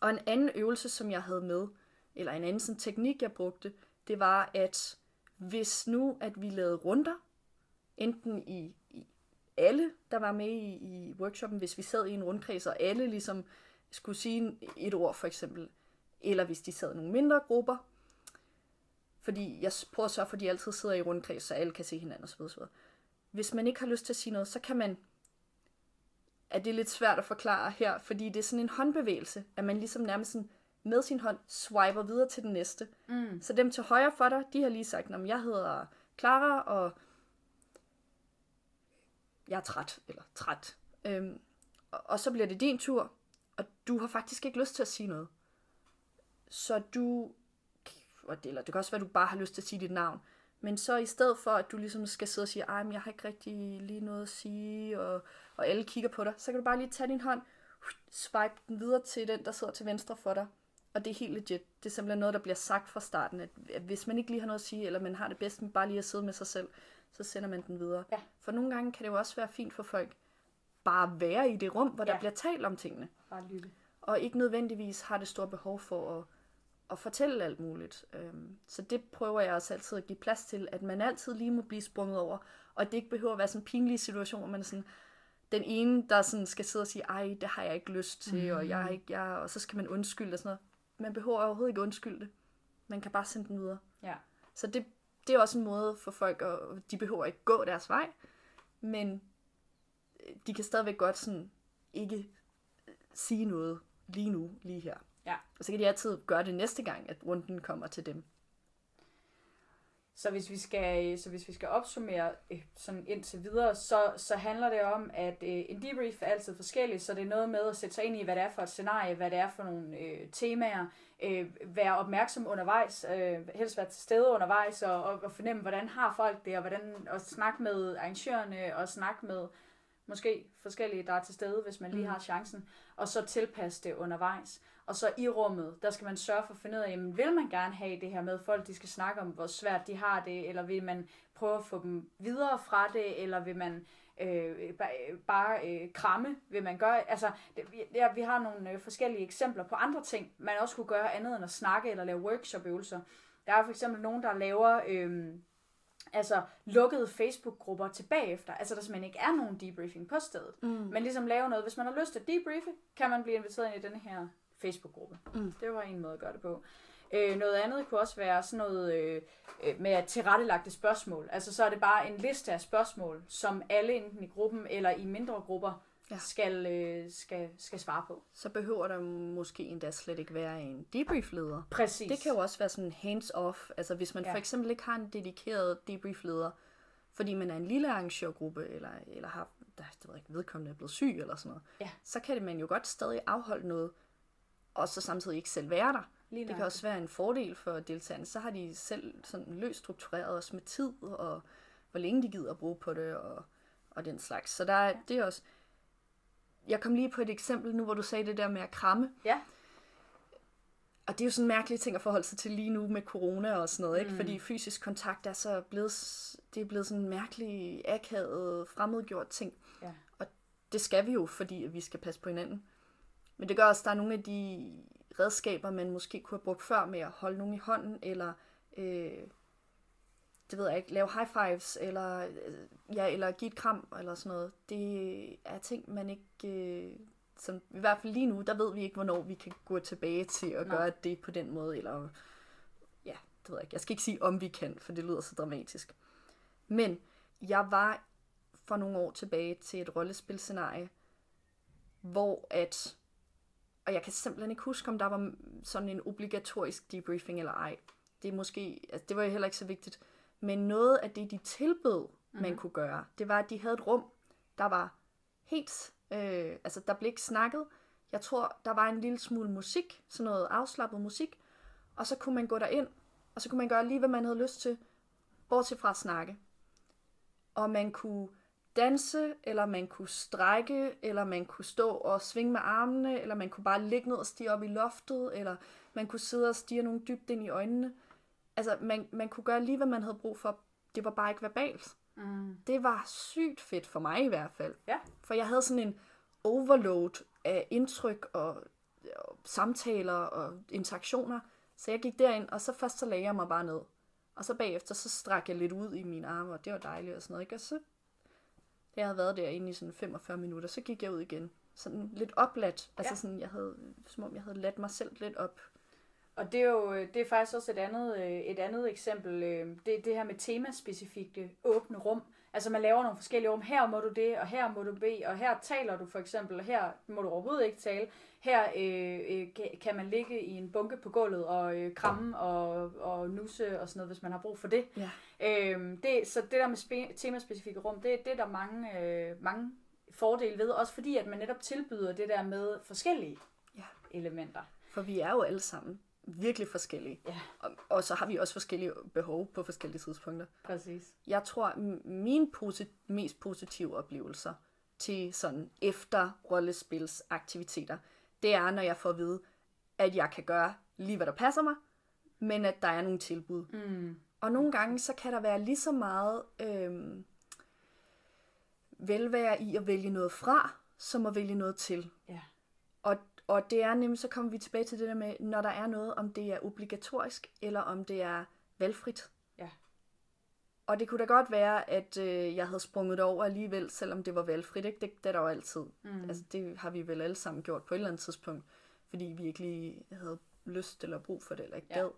Og en anden øvelse, som jeg havde med, eller en anden sådan teknik, jeg brugte, det var, at hvis nu, at vi lavede runder, enten i, i alle, der var med i, i workshoppen, hvis vi sad i en rundkreds, og alle ligesom skulle sige et ord for eksempel, eller hvis de sad i nogle mindre grupper, fordi jeg prøver at sørge for, at de altid sidder i rundkreds, så alle kan se hinanden osv. osv. Hvis man ikke har lyst til at sige noget, så kan man at det er lidt svært at forklare her, fordi det er sådan en håndbevægelse, at man ligesom nærmest sådan med sin hånd swiper videre til den næste. Mm. Så dem til højre for dig, de har lige sagt, at jeg hedder Clara, og jeg er træt, eller træt. Øhm, og, og så bliver det din tur, og du har faktisk ikke lyst til at sige noget. Så du, eller det kan også være, at du bare har lyst til at sige dit navn, men så i stedet for, at du ligesom skal sidde og sige, ej, men jeg har ikke rigtig lige noget at sige, og, og alle kigger på dig, så kan du bare lige tage din hånd, swipe den videre til den, der sidder til venstre for dig. Og det er helt legit. Det er simpelthen noget, der bliver sagt fra starten, at at hvis man ikke lige har noget at sige, eller man har det bedst med bare lige at sidde med sig selv, så sender man den videre. Ja. For nogle gange kan det jo også være fint for folk bare at være i det rum, hvor ja. Der bliver talt om tingene Bare lytte. og ikke nødvendigvis har det store behov for at, at fortælle alt muligt. Øhm, så det prøver jeg også altid at give plads til, at man altid lige må blive sprunget over, og det ikke behøver at være sådan en pinlig situation, hvor man er sådan, den ene, der sådan skal sidde og sige, ej, det har jeg ikke lyst til, mm. og, jeg ikke, jeg, og så skal man undskylde og sådan noget. Man behøver overhovedet ikke undskylde det. Man kan bare sende den videre. Ja. Så det, det er også en måde for folk, at de behøver ikke gå deres vej, men øh, de kan stadigvæk godt sådan ikke øh, sige noget lige nu, lige her. Ja. Og så kan de altid gøre det næste gang, at runden kommer til dem. Så hvis vi skal, øh, så hvis vi skal opsummere øh, sådan indtil videre, så, så handler det om, at øh, en debrief er altid forskellig, så det er noget med at sætte sig ind i, hvad det er for et scenarie, hvad det er for nogle øh, temaer, øh, være opmærksom undervejs, øh, helst være til stede undervejs, og, og, og fornemme, hvordan har folk det, og hvordan og snakke med arrangørerne, og snakke med måske forskellige, der er til stede, hvis man lige Mm. har chancen, og så tilpasse det undervejs. Og så i rummet, der skal man sørge for at finde ud af, jamen, vil man gerne have det her med, folk de skal snakke om, hvor svært de har det, eller vil man prøve at få dem videre fra det, eller vil man øh, ba- bare øh, kramme, vil man gøre, altså, det, vi- ja, vi har nogle øh, forskellige eksempler på andre ting, man også kunne gøre andet end at snakke eller lave workshop-øvelser. Der er for eksempel nogen, der laver øh, altså lukkede Facebook-grupper tilbage efter, altså der simpelthen ikke er nogen debriefing på stedet. Mm. Men ligesom lave noget, hvis man har lyst til at debriefe, kan man blive inviteret ind i denne her Facebook-gruppe. Mm. Det var en måde at gøre det på. Øh, noget andet kunne også være sådan noget øh, øh, med at tilrettelagte spørgsmål. Altså så er det bare en liste af spørgsmål, som alle enten i gruppen eller i mindre grupper Ja. ja. skal, øh, skal, skal svare på. Så behøver der måske endda slet ikke være en debrief-leder. Præcis. Det kan jo også være sådan hands-off. Altså hvis man ja. Ja. for eksempel ikke har en dedikeret debrief-leder, fordi man er en lille arrangørgruppe, eller, eller har der, det ved ikke, vedkommende er blevet syg eller sådan noget, Ja. så kan det man jo godt stadig afholde noget, og så samtidig ikke selv være der. Lige Det kan også være en fordel for deltagerne. Så har de selv sådan løst struktureret os med tid, og hvor længe de gider at bruge på det, og, og den slags. Så der er, det er også... Jeg kom lige på et eksempel nu, hvor du sagde det der med at kramme. Ja. Og det er jo sådan en mærkelig ting at forholde sig til lige nu med corona og sådan noget, ikke? Mm. Fordi fysisk kontakt er så blevet, det er blevet sådan en mærkelig, akavet, fremmedgjort ting. Ja. Og det skal vi jo, fordi vi skal passe på hinanden. Men det gør også, at der er nogle af de redskaber, man måske kunne have brugt før med at holde nogen i hånden, eller øh, det ved jeg ikke, lave high fives, eller, øh, ja, eller give et kram, eller sådan noget. Det er ting, man ikke... Øh, som, I hvert fald lige nu, der ved vi ikke, hvornår vi kan gå tilbage til at Nej. gøre det på den måde, eller... Ja, det ved jeg ikke. Jeg skal ikke sige, om vi kan, for det lyder så dramatisk. Men jeg var for nogle år tilbage til et rollespilscenarie, hvor at, og jeg kan simpelthen ikke huske, om der var sådan en obligatorisk debriefing eller ej. Det er måske, altså det var jo heller ikke så vigtigt. Men noget af det, de tilbød, mm-hmm. man kunne gøre, det var, at de havde et rum, der var helt, øh, altså der blev ikke snakket. Jeg tror, der var en lille smule musik, sådan noget afslappet musik, og så kunne man gå derind, og så kunne man gøre lige, hvad man havde lyst til, bortset fra at snakke. Og man kunne danse, eller man kunne strække, eller man kunne stå og svinge med armene, eller man kunne bare ligge ned og stige op i loftet, eller man kunne sidde og stige nogen dybt ind i øjnene. Altså, man, man kunne gøre lige, hvad man havde brug for. Det var bare ikke verbalt. Mm. Det var sygt fedt for mig i hvert fald. Ja. For jeg havde sådan en overload af indtryk og, og samtaler og interaktioner. Så jeg gik derind, og så først så lagde jeg mig bare ned. Og så bagefter, så strak jeg lidt ud i mine arme, og det var dejligt og sådan noget. Ikke? Og så, da jeg havde været derinde i sådan 45 minutter, så gik jeg ud igen. Sådan lidt opladt. Altså Ja. sådan, jeg havde, som om jeg havde ladt mig selv lidt op. Og det er jo det er faktisk også et andet, øh, et andet eksempel. øh, Det, det her med temaspecifikke åbne rum. Altså man laver nogle forskellige rum. Her må du det, og her må du bede, og her taler du for eksempel, og her må du overhovedet ikke tale. Her øh, øh, ka- kan man ligge i en bunke på gulvet og øh, kramme og, og nusse og sådan noget, hvis man har brug for det. Ja. Øhm, det så det der med spe, temaspecifikke rum, det, det er der mange, øh, mange fordele ved. Også fordi, at man netop tilbyder det der med forskellige Ja. elementer. For vi er jo alle sammen virkelig forskellige. Ja. Og, og så har vi også forskellige behov på forskellige tidspunkter. Præcis. Jeg tror, m- mine posi- mest positive oplevelser til sådan efter rollespilsaktiviteter, det er, når jeg får at vide, at jeg kan gøre lige, hvad der passer mig, men at der er nogle tilbud. Mm. Og nogle gange, så kan der være lige så meget øhm, velvære i at vælge noget fra, som at vælge noget til. Ja. Og, og det er nemlig, så kommer vi tilbage til det der med, når der er noget, om det er obligatorisk, eller om det er valgfrit. Ja. Og det kunne da godt være, at øh, jeg havde sprunget det over alligevel, selvom det var valgfrit. Ikke? Det, det er der jo altid. Mm. Altså, det har vi vel alle sammen gjort på et eller andet tidspunkt, fordi vi ikke lige havde lyst eller brug for det, eller ikke Ja. gad.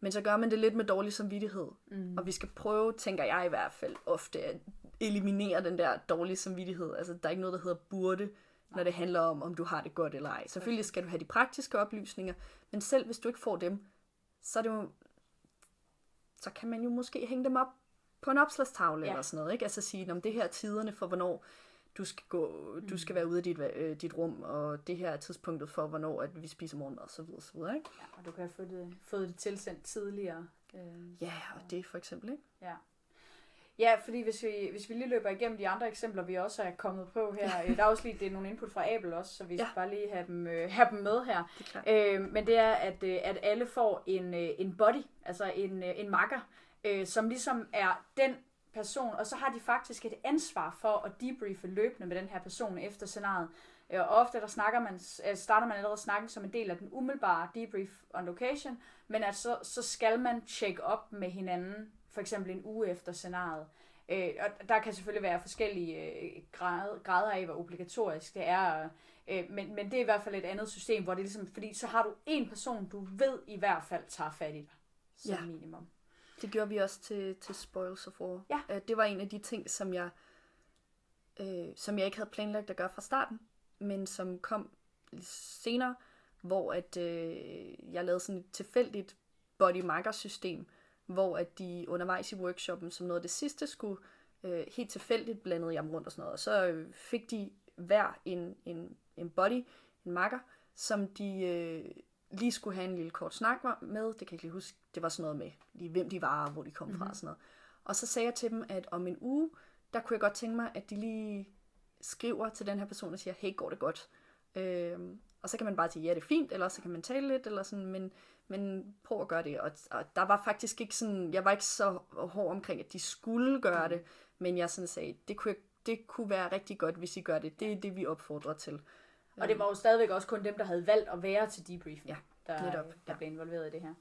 Men så gør man det lidt med dårlig samvittighed. Mm. Og vi skal prøve, tænker jeg i hvert fald, ofte at eliminere den der dårlige samvittighed. Altså, der er ikke noget, der hedder burde, når det handler om, om du har det godt eller ej. Selvfølgelig skal du have de praktiske oplysninger, men selv hvis du ikke får dem, så er det jo, så kan man jo måske hænge dem op på en opslagstavle Ja. eller sådan noget. Ikke? Altså sige, om det her er tiderne for, hvornår du skal, gå, du skal være ude af dit, øh, dit rum, og det her er tidspunktet for, hvornår at vi spiser morgenmad, og så videre, så videre. Ikke? Ja, og du kan have fået det, fået det tilsendt tidligere. Øh, Ja, og det for eksempel, ikke? ja. Ja, fordi hvis vi, hvis vi lige løber igennem de andre eksempler, vi også er kommet på her, øh, der er også lige det er nogle input fra Abel også, så vi skal Ja. bare lige have dem, øh, have dem med her. Det. Øh, men det er, at, øh, at alle får en, øh, en body, altså en, øh, en makker, øh, som ligesom er den person, og så har de faktisk et ansvar for at debriefe løbende med den her person efter scenariet. Øh, Og ofte der snakker man, øh, starter man allerede snakken som en del af den umiddelbare debrief on location, men at så, så skal man check op med hinanden, for eksempel en uge efter scenariet. Øh, og der kan selvfølgelig være forskellige øh, grad, grader af, hvor obligatorisk det er, øh, men, men det er i hvert fald et andet system, hvor det er ligesom, fordi så har du en person, du ved i hvert fald tager fat i dig, som Ja. minimum. Det gjorde vi også til, til Spoils of War. Ja. Øh, Det var en af de ting, som jeg, øh, som jeg ikke havde planlagt at gøre fra starten, men som kom senere, hvor at, øh, jeg lavede sådan et tilfældigt body marker system, hvor at de undervejs i workshoppen, som noget af det sidste, skulle øh, helt tilfældigt blandede jeg dem rundt og sådan noget. Og så øh, fik de hver en, en, en body, en marker, som de øh, lige skulle have en lille kort snak med. Det kan jeg ikke lige huske. Det var sådan noget med, lige hvem de var og hvor de kom mm-hmm. fra og sådan noget. Og så sagde jeg til dem, at om en uge, der kunne jeg godt tænke mig, at de lige skriver til den her person og siger, hey, går det godt? Øhm, og så kan man bare sige, ja, det er fint, eller så kan man tale lidt, eller sådan, men, men prøv at gøre det. Og, og der var faktisk ikke sådan, jeg var ikke så hård omkring, at de skulle gøre det, men jeg sådan sagde, det kunne, det kunne være rigtig godt, hvis I gør det. Det er det, vi opfordrer til. Og det var jo stadigvæk også kun dem, der havde valgt at være til debriefing, Ja, der, netop, der ja. blev involveret i det her.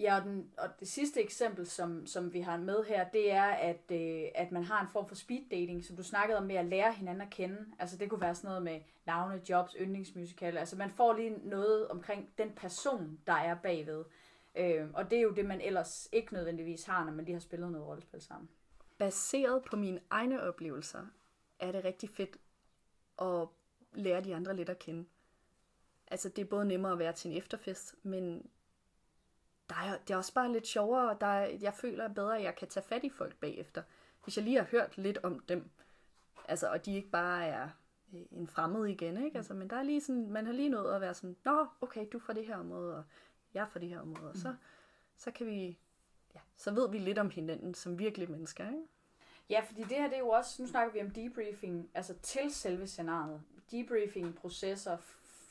Ja, og, den, og det sidste eksempel, som, som vi har med her, det er, at, øh, at man har en form for speed dating, som du snakkede om med at lære hinanden at kende. Altså det kunne være sådan noget med navne, jobs, yndlingsmusikal. Altså man får lige noget omkring den person, der er bagved. Øh, og det er jo det, man ellers ikke nødvendigvis har, når man lige har spillet noget rollespil sammen. baseret på mine egne oplevelser, er det rigtig fedt at lære de andre lidt at kende. Altså, det er både nemmere at være til en efterfest, men der er, det er også bare lidt sjovere, og der er, jeg føler bedre, at jeg kan tage fat i folk bagefter. Hvis jeg lige har hørt lidt om dem, altså, og de ikke bare er øh, en fremmed igen, ikke? Altså, men der er lige sådan, man har lige nået at være sådan, nå, okay, du er fra det her område, og jeg er fra det her område, og så, så kan vi, ja, så ved vi lidt om hinanden som virkelige mennesker, ikke? Ja, fordi det her, det er jo også, nu snakker vi om debriefing, altså til selve scenariet. Debriefing-processer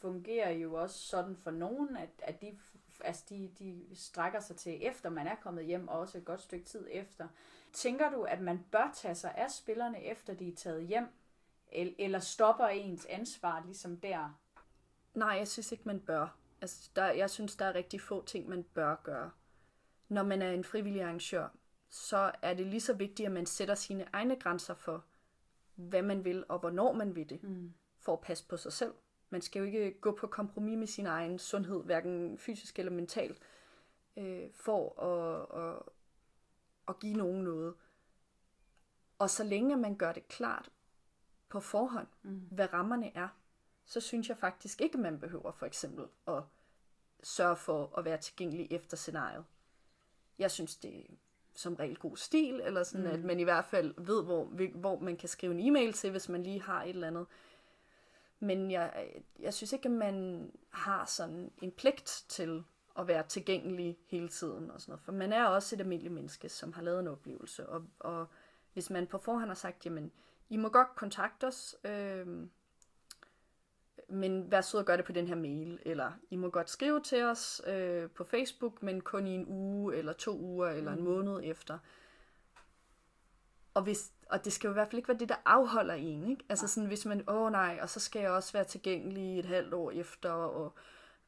fungerer jo også sådan for nogen, at, at de, altså de, de strækker sig til efter man er kommet hjem, og også et godt stykke tid efter. Tænker du, at man bør tage sig af spillerne, efter de er taget hjem? El- Eller stopper ens ansvar ligesom der? Nej, jeg synes ikke, man bør. Altså, der, jeg synes, der er rigtig få ting, man bør gøre. Når man er en frivillig arrangør, så er det lige så vigtigt, at man sætter sine egne grænser for, hvad man vil, og hvornår man vil det, mm. for at passe på sig selv. Man skal jo ikke gå på kompromis med sin egen sundhed, hverken fysisk eller mentalt, øh, for at, at, at give nogen noget. Og så længe man gør det klart på forhånd, mm. hvad rammerne er, så synes jeg faktisk ikke, man behøver for eksempel at sørge for at være tilgængelig efter scenariet. Jeg synes, det er som regel god stil, eller sådan, mm. at man i hvert fald ved, hvor, hvor man kan skrive en e-mail til, hvis man lige har et eller andet. Men jeg, jeg synes ikke, at man har sådan en pligt til at være tilgængelig hele tiden og sådan noget. For man er også et almindeligt menneske, som har lavet en oplevelse. Og, og hvis man på forhånd har sagt, jamen, I må godt kontakte os, øh, men vær sød at gøre det på den her mail, eller I må godt skrive til os øh, på Facebook, men kun i en uge, eller to uger, eller en måned efter. Og, hvis, og det skal jo i hvert fald ikke være det, der afholder en, ikke? Altså sådan, hvis man, åh nej, og så skal jeg også være tilgængelig et halvt år efter, og,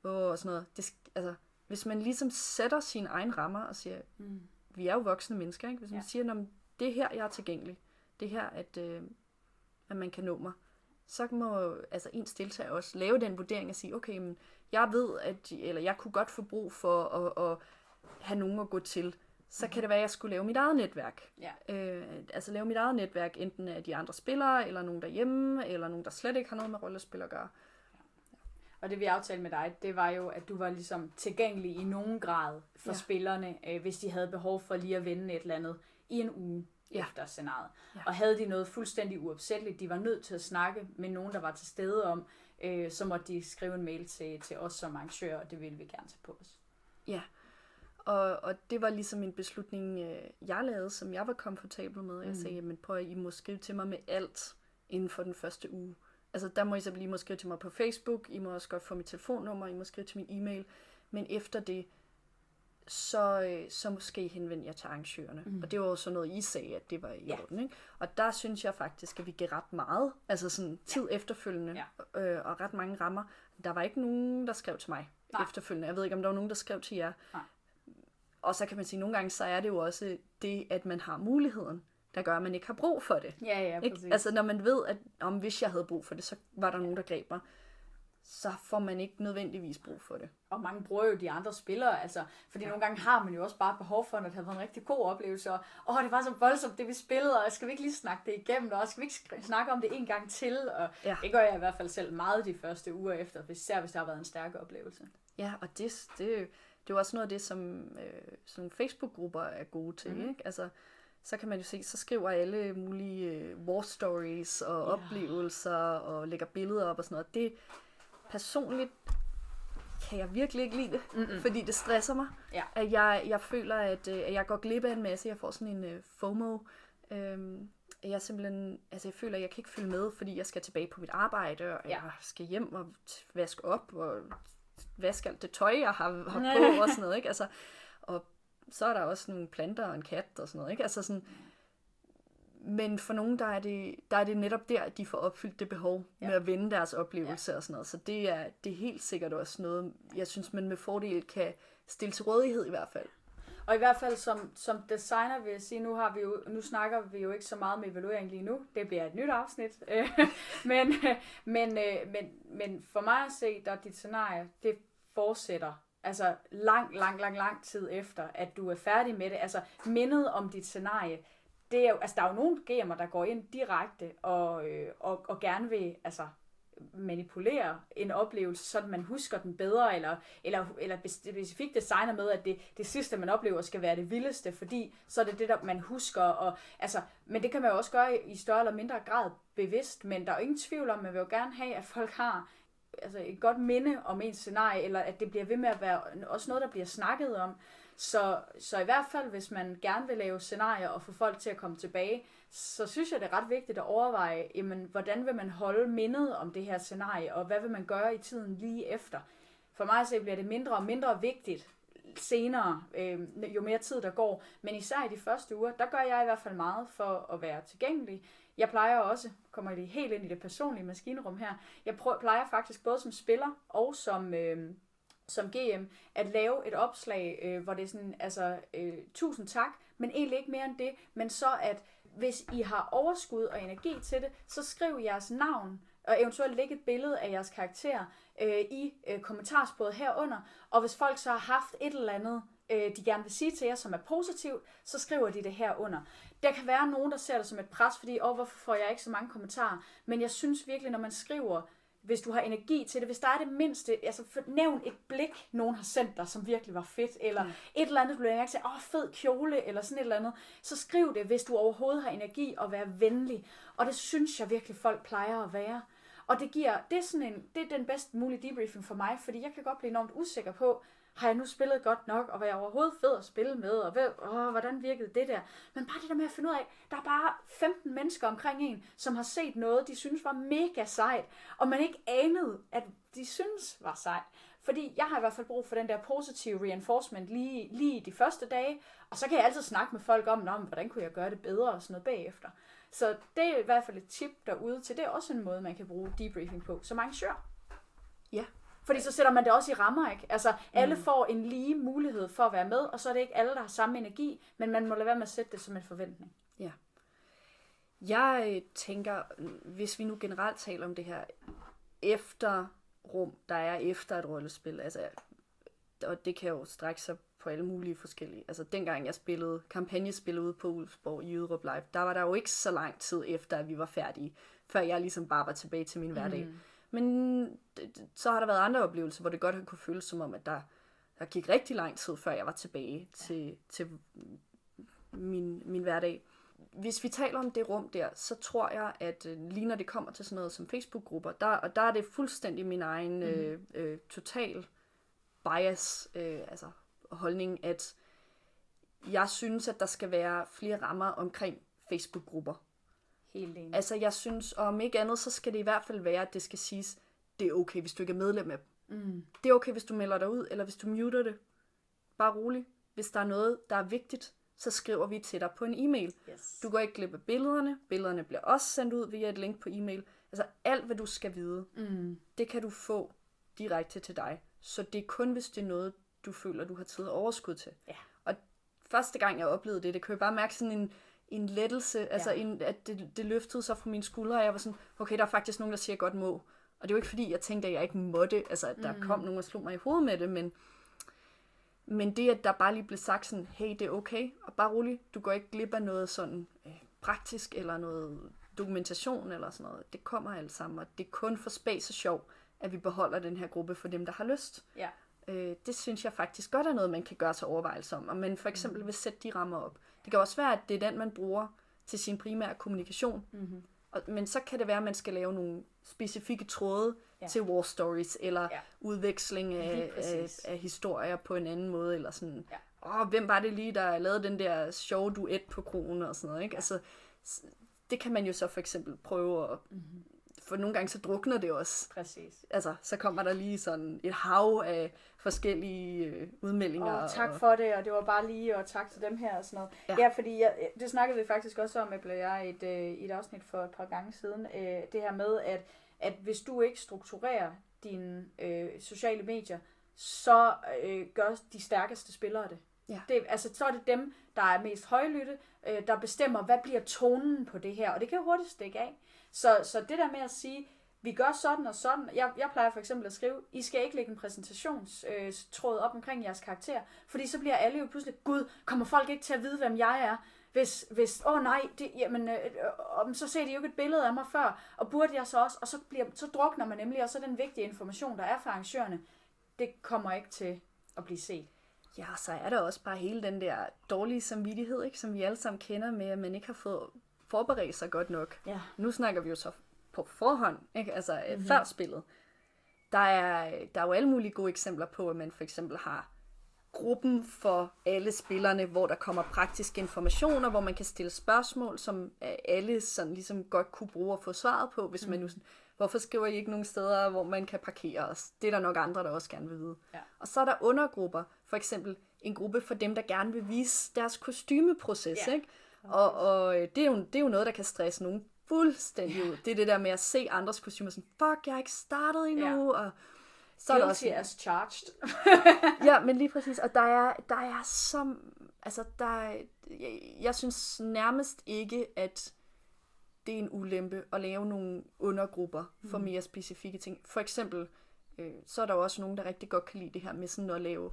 og, og sådan noget. Det, altså, hvis man ligesom sætter sine egne rammer og siger, mm. vi er jo voksne mennesker, ikke? Hvis man Ja. siger, "Nå, men det er her, jeg er tilgængelig. Det er her, at, øh, at man kan nå mig så må altså ens deltager også lave den vurdering og sige, okay, men jeg ved, at, eller jeg kunne godt få brug for at, at have nogen at gå til. Så kan det være, at jeg skulle lave mit eget netværk. Ja. Øh, altså lave mit eget netværk, enten af de andre spillere, eller nogen derhjemme, eller nogen, der slet ikke har noget med rollespil at gøre. Og det vi aftalte med dig, det var jo, at du var ligesom tilgængelig i nogen grad for Ja. spillerne, øh, hvis de havde behov for lige at vende et eller andet i en uge Ja. efter scenariet. Ja. Og havde de noget fuldstændig uopsætteligt, de var nødt til at snakke med nogen, der var til stede om, øh, så måtte de skrive en mail til, til os som arrangører, og det ville vi gerne tage på os. Ja, Og, og det var ligesom en beslutning, øh, jeg lavede, som jeg var komfortabel med. Jeg sagde, jamen prøv at I må skrive til mig med alt inden for den første uge. Altså der må I så lige må skrive til mig på Facebook, I må også godt få mit telefonnummer, I må skrive til min e-mail. Men efter det, så, øh, så måske henvende jer til arrangørerne. Mm. Og det var jo sådan noget, I sagde, at det var i Ja. orden. Ikke? Og der synes jeg faktisk, at vi gav ret meget, altså sådan tid ja. efterfølgende, ja. øh, og ret mange rammer. Der var ikke nogen, der skrev til mig. Nej. efterfølgende. Jeg ved ikke, om der var nogen, der skrev til jer. Nej. Og så kan man sige, at nogle gange, så er det jo også det, at man har muligheden, der gør, at man ikke har brug for det. Ja, ja, Ikke? præcis. Altså når man ved, at om hvis jeg havde brug for det, så var der nogen, der greb mig, så får man ikke nødvendigvis brug for det. Og mange bruger jo de andre spillere, altså, fordi ja. nogle gange har man jo også bare behov for, at det har været en rigtig god oplevelse, og åh, det var så voldsomt, det vi spillede, og skal vi ikke lige snakke det igennem, og skal vi ikke snakke om det en gang til, og ja. Ja. det gør jeg i hvert fald selv meget de første uger efter, især hvis det har været en stærk oplevelse. Ja, og det, det, det er jo også noget af det, som øh, sådan Facebook-grupper er gode til. Mm. Ikke? Altså, så kan man jo se, så skriver alle mulige øh, war stories og Ja. oplevelser og lægger billeder op og sådan noget. Det personligt kan jeg virkelig ikke lide det, Mm-mm. fordi det stresser mig. Ja. At jeg, jeg føler, at, øh, at jeg går glip af en masse. Jeg får sådan en øh, FOMO. Øhm, jeg simpelthen, altså jeg føler, at jeg kan ikke følge med, fordi jeg skal tilbage på mit arbejde, og Ja. jeg skal hjem og vaske op, og vaske alt det tøj, jeg har, har på, og sådan noget, ikke? Altså, og så er der også nogle planter og en kat og sådan noget, ikke? Altså sådan, men for nogen, der er, det, der er det netop der, at de får opfyldt det behov Ja. med at vende deres oplevelse ja. og sådan noget. Så det er, det er helt sikkert også noget, jeg synes, man med fordel kan stille til rådighed i hvert fald. Og i hvert fald som, som designer vil jeg sige, nu, har vi jo, nu snakker vi jo ikke så meget med evaluering lige nu. Det bliver et nyt afsnit. [LAUGHS] Men, men, øh, men, men for mig at se, der dit scenarie, det fortsætter altså lang, lang, lang, lang tid efter, at du er færdig med det. Altså mindet om dit scenarie, det er jo, altså der er jo nogle gamer, der går ind direkte og, øh, og, og gerne vil, altså manipulere en oplevelse, så man husker den bedre, eller, eller, eller specifikt designer med, at det, det sidste, man oplever, skal være det vildeste, fordi så er det det, der man husker. Og, altså, men det kan man jo også gøre i, større eller mindre grad bevidst, men der er jo ingen tvivl om, man vil jo gerne have, at folk har altså et godt minde om ens scenarie, eller at det bliver ved med at være også noget, der bliver snakket om. Så, så i hvert fald, hvis man gerne vil lave scenarier og få folk til at komme tilbage, så synes jeg, det er ret vigtigt at overveje, jamen, hvordan vil man holde mindet om det her scenarie, og hvad vil man gøre i tiden lige efter. For mig så bliver det mindre og mindre vigtigt senere, øh, jo mere tid der går. Men især i de første uger, der gør jeg i hvert fald meget for at være tilgængelig. Jeg plejer også, kommer lige helt ind i det personlige maskinrum her, jeg prøver, plejer faktisk både som spiller og som... Øh, som GM, at lave et opslag, øh, hvor det er sådan, altså, øh, tusind tak, men egentlig ikke mere end det, men så at hvis I har overskud og energi til det, så skriv jeres navn, og eventuelt lægge et billede af jeres karakter øh, i øh, kommentarsporet herunder, og hvis folk så har haft et eller andet, øh, de gerne vil sige til jer, som er positivt, så skriver de det herunder. Der kan være nogen, der ser det som et pres, fordi, åh, hvorfor får jeg ikke så mange kommentarer? Men jeg synes virkelig, når man skriver, hvis du har energi til det, hvis der er det mindste, altså nævn et blik, nogen har sendt dig, som virkelig var fedt, eller mm. et eller andet, du bliver mærke til, åh, fed kjole, eller sådan et eller andet, så skriv det, hvis du overhovedet har energi, og være venlig. Og det synes jeg virkelig, folk plejer at være. Og det giver, det er, sådan en, det er den bedst mulige debriefing for mig, fordi jeg kan godt blive enormt usikker på, har jeg nu spillet godt nok, og var jeg overhovedet fed at spille med, og hvad, åh, hvordan virkede det der? Men bare det der med at finde ud af, der er bare 15 mennesker omkring en, som har set noget, de synes var mega sejt, og man ikke anede, at de synes var sejt. Fordi jeg har i hvert fald brug for den der positive reinforcement lige, lige de første dage, og så kan jeg altid snakke med folk om, om hvordan kunne jeg gøre det bedre og sådan noget bagefter. Så det er i hvert fald et tip derude til. Det er også en måde, man kan bruge debriefing på som arrangør. Ja. Fordi så sætter man det også i rammer, ikke? Altså, alle mm. får en lige mulighed for at være med, og så er det ikke alle, der har samme energi, men man må lade være med at sætte det som en forventning. Jeg øh, tænker, hvis vi nu generelt taler om det her efter rum, der er efter et rollespil, altså, og det kan jo strække sig på alle mulige forskellige. Altså dengang jeg spillede kampagnespil ude på Ulfsborg i Jyderup Live, der var der jo ikke så lang tid efter, at vi var færdige, før jeg ligesom bare var tilbage til min hverdag. Mm. Men det- så har der været andre oplevelser, hvor det godt har kunne føles som om, at der, der gik rigtig lang tid, før jeg var tilbage til, til min, min hverdag. Hvis vi taler om det rum der, så tror jeg, at øh, lige når det kommer til sådan noget som Facebook-grupper, der, og der er det fuldstændig min egen øh, øh, total bias, øh, altså holdning, at jeg synes, at der skal være flere rammer omkring Facebook-grupper. Helt enig. Altså, jeg synes, om ikke andet, så skal det i hvert fald være, at det skal siges, det er okay, hvis du ikke er medlem af dem. Mm. Det er okay, hvis du melder dig ud, eller hvis du muter det. Bare rolig. Hvis der er noget, der er vigtigt, så skriver vi til dig på en e-mail. Yes. Du går ikke glip af billederne. Billederne bliver også sendt ud via et link på e-mail. Altså alt, hvad du skal vide, Mm. det kan du få direkte til dig. Så det er kun, hvis det er noget, du føler, du har tid og overskud til. Ja. Og første gang, jeg oplevede det, det kan jeg bare mærke sådan en, en lettelse, altså Ja. en, at det, det løftede sig fra mine skuldre, og jeg var sådan, okay, der er faktisk nogen, der siger, jeg godt må. Og det er jo ikke fordi, jeg tænkte, at jeg ikke måtte, altså at der mm. kom nogen og slog mig i hovedet med det, men, men det, at der bare lige blev sagt sådan, hey, det er okay, og bare rolig, du går ikke glip af noget sådan øh, praktisk, eller noget dokumentation, eller sådan noget. Det kommer alt sammen, og det er kun for spas og sjov, at vi beholder den her gruppe for dem, der har lyst. Ja. Øh, det synes jeg faktisk godt er noget, man kan gøre sig overvejelser om, og man for eksempel vil sætte de rammer op. Det kan også være, at det er den, man bruger til sin primære kommunikation. Mm-hmm. Og, men så kan det være, at man skal lave nogle specifikke tråde Ja. til war stories, eller Ja. udveksling af, af, af historier på en anden måde, eller sådan, Ja. åh, hvem var det lige, der lavede den der sjove duet på kronen og sådan noget, ikke? Ja. Altså, det kan man jo så for eksempel prøve at, Mm-hmm. For nogle gange så drukner det også. Præcis. Altså, så kommer der lige sådan et hav af forskellige øh, udmeldinger. Og tak og, for det, og det var bare lige, og tak til dem her og sådan noget. Ja, Ja. fordi jeg, det snakkede vi faktisk også om, og jeg, i et, øh, i et afsnit for et par gange siden. Øh, det her med, at, at hvis du ikke strukturerer dine øh, sociale medier, så øh, gør de stærkeste spillere det. Ja. det. Altså, så er det dem, der er mest højlytte, øh, der bestemmer, hvad bliver tonen på det her, og det kan hurtigt stikke af. Så, så det der med at sige, vi gør sådan og sådan. Jeg, jeg plejer for eksempel at skrive, I skal ikke lægge en præsentationstråd op omkring jeres karakter, fordi så bliver alle jo pludselig, gud, kommer folk ikke til at vide, hvem jeg er? Hvis, hvis åh oh nej, det, jamen, øh, øh, så ser de jo ikke et billede af mig før, og burde jeg så også, og så, bliver, så drukner man nemlig, og så den vigtige information, der er fra arrangørerne, det kommer ikke til at blive set. Ja, så er der også bare hele den der dårlige samvittighed, ikke, som vi alle sammen kender med, at man ikke har fået forberedt sig godt nok. Ja. Nu snakker vi jo så på forhånd, ikke? altså Mhm. mm-hmm. før spillet. Der er, der er jo alle mulige gode eksempler på, at man for eksempel har gruppen for alle spillerne, hvor der kommer praktiske informationer, hvor man kan stille spørgsmål, som øh, alle sådan ligesom godt kunne bruge at få svaret på, hvis man nu sådan, hvorfor skriver I ikke nogen steder, hvor man kan parkere os? Det er der nok andre, der også gerne vil vide. Ja. Og så er der undergrupper, for eksempel en gruppe for dem, der gerne vil vise deres kostymeproces, Ja. ikke? Og, og øh, det, er jo, det er jo noget, der kan stresse nogen fuldstændig ud. Det er det der med at se andres kostymer sådan, fuck, jeg er ikke startet endnu, og så er der også as charged. [LAUGHS] ja, men lige [LAUGHS] præcis. Og der er, der er så... Altså, der er, jeg, jeg synes nærmest ikke, at det er en ulempe at lave nogle undergrupper for Mm. mere specifikke ting. For eksempel, øh, så er der jo også nogen, der rigtig godt kan lide det her med sådan at lave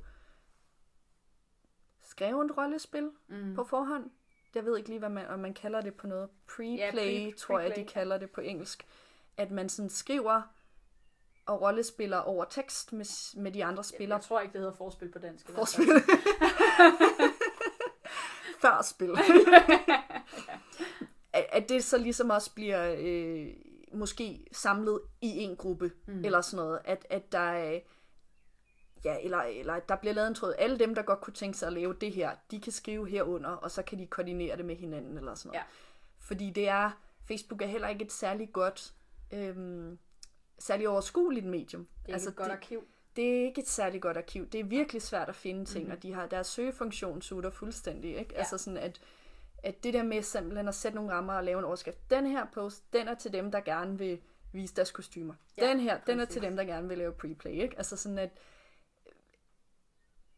skrevet rollespil Mm. på forhånd. Jeg ved ikke lige, hvad man, om man kalder det på noget. Preplay, Ja, pre- tror jeg, de kalder det på engelsk. At man sådan skriver og rollespiller over tekst med, med de andre spillere Jeg tror ikke, det hedder forspil på dansk. Forspil. [LAUGHS] Før spil. [LAUGHS] at, at det så ligesom også bliver øh, måske samlet i en gruppe, mm. eller sådan noget. At, at der er, ja, eller, eller der bliver lavet en tråd. Alle dem, der godt kunne tænke sig at lave det her, de kan skrive herunder, og så kan de koordinere det med hinanden, eller sådan noget. Ja. Fordi det er, Facebook er heller ikke et særligt godt, øhm, særligt overskueligt medium. Det er altså, et godt det, arkiv. det er ikke et særligt godt arkiv. Det er virkelig svært at finde ting, mm-hmm. og de har deres søgefunktion sutter fuldstændig. Ikke? Ja. Altså sådan, at, at det der med simpelthen at sætte nogle rammer og lave en overskrift. Den her post, den er til dem, der gerne vil vise deres kostymer. Ja, den her, den er præcis. til dem, der gerne vil lave preplay. Ikke? Altså sådan, at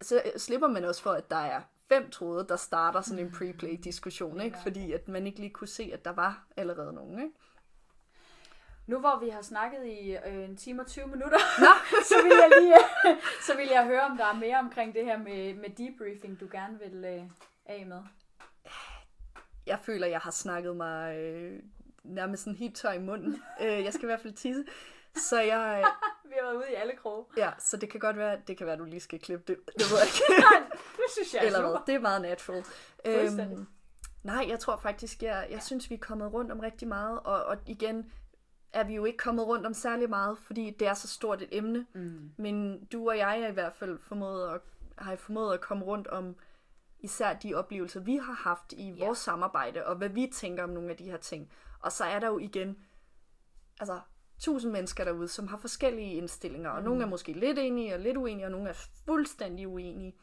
så slipper man også for, at der er fem tråde, der starter sådan en preplay-diskussion, ikke? Fordi at man ikke lige kunne se, at der var allerede nogen. Ikke? Nu hvor vi har snakket i øh, en time og 20 minutter, [LAUGHS] så, vil jeg lige, [LAUGHS] så vil jeg høre, om der er mere omkring det her med, med debriefing, du gerne vil øh, af med. jeg føler, jeg har snakket mig øh, nærmest sådan helt tør i munden. øh, jeg skal i hvert fald tisse. Så jeg, [LAUGHS] Vi har været ude i alle kroge. ja, så det kan godt være, det kan være, du lige skal klippe det. [LAUGHS] Det ved jeg ikke. Det synes jeg er Eller hvad. Det er meget natural. Fuldstændig. nej, jeg tror faktisk, jeg, jeg synes, vi er kommet rundt om rigtig meget. Og, og igen er vi jo ikke kommet rundt om særlig meget, fordi det er så stort et emne. Mm. Men du og jeg er i hvert fald formået at har formået at komme rundt om især de oplevelser, vi har haft i vores samarbejde, og hvad vi tænker om nogle af de her ting. Og så er der jo igen, altså tusind mennesker derude, som har forskellige indstillinger, og mm. nogle er måske lidt enige og lidt uenige, og nogle er fuldstændig uenige.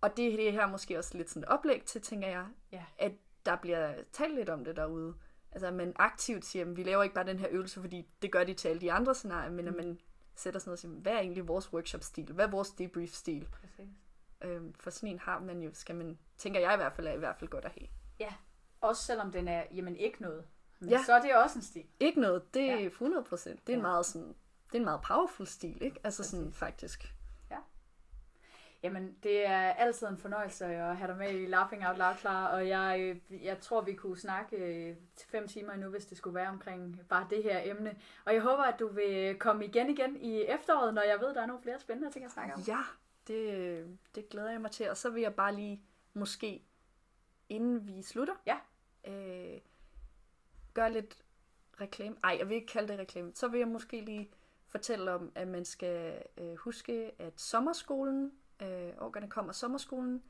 Og det, det er her måske også lidt sådan et oplæg til, tænker jeg, Ja. at der bliver talt lidt om det derude. Altså, at man aktivt siger, at vi laver ikke bare den her øvelse, fordi det gør de til alle de andre scenarier, men mm. at man sætter sådan noget og siger, hvad er egentlig vores workshop-stil? Hvad er vores debrief-stil? Øhm, for sådan en har man jo, skal man, tænker jeg i hvert fald, er i hvert fald godt at have. Ja. Også selvom den er, jamen ikke noget. Men Ja. så er det også en stil. Ikke noget, det er Ja. 100 procent. Det er en Ja. meget sådan, det er en meget powerful stil, ikke? Altså sådan Præcis. faktisk. Jamen, det er altid en fornøjelse at have dig med i Laughing Out Loud, Clara, og jeg, øh, jeg tror, vi kunne snakke øh, fem timer endnu, hvis det skulle være omkring bare det her emne. Og jeg håber, at du vil komme igen igen i efteråret, når jeg ved, der er nogle flere spændende ting at snakke om. Ja, det, det glæder jeg mig til. Og så vil jeg bare lige, måske inden vi slutter, Ja. øh, gøre lidt reklame. Ej, jeg vil ikke kalde det reklame. Så vil jeg måske lige fortælle om, at man skal øh, huske, at sommerskolen, øh, årgerne kommer sommerskolen,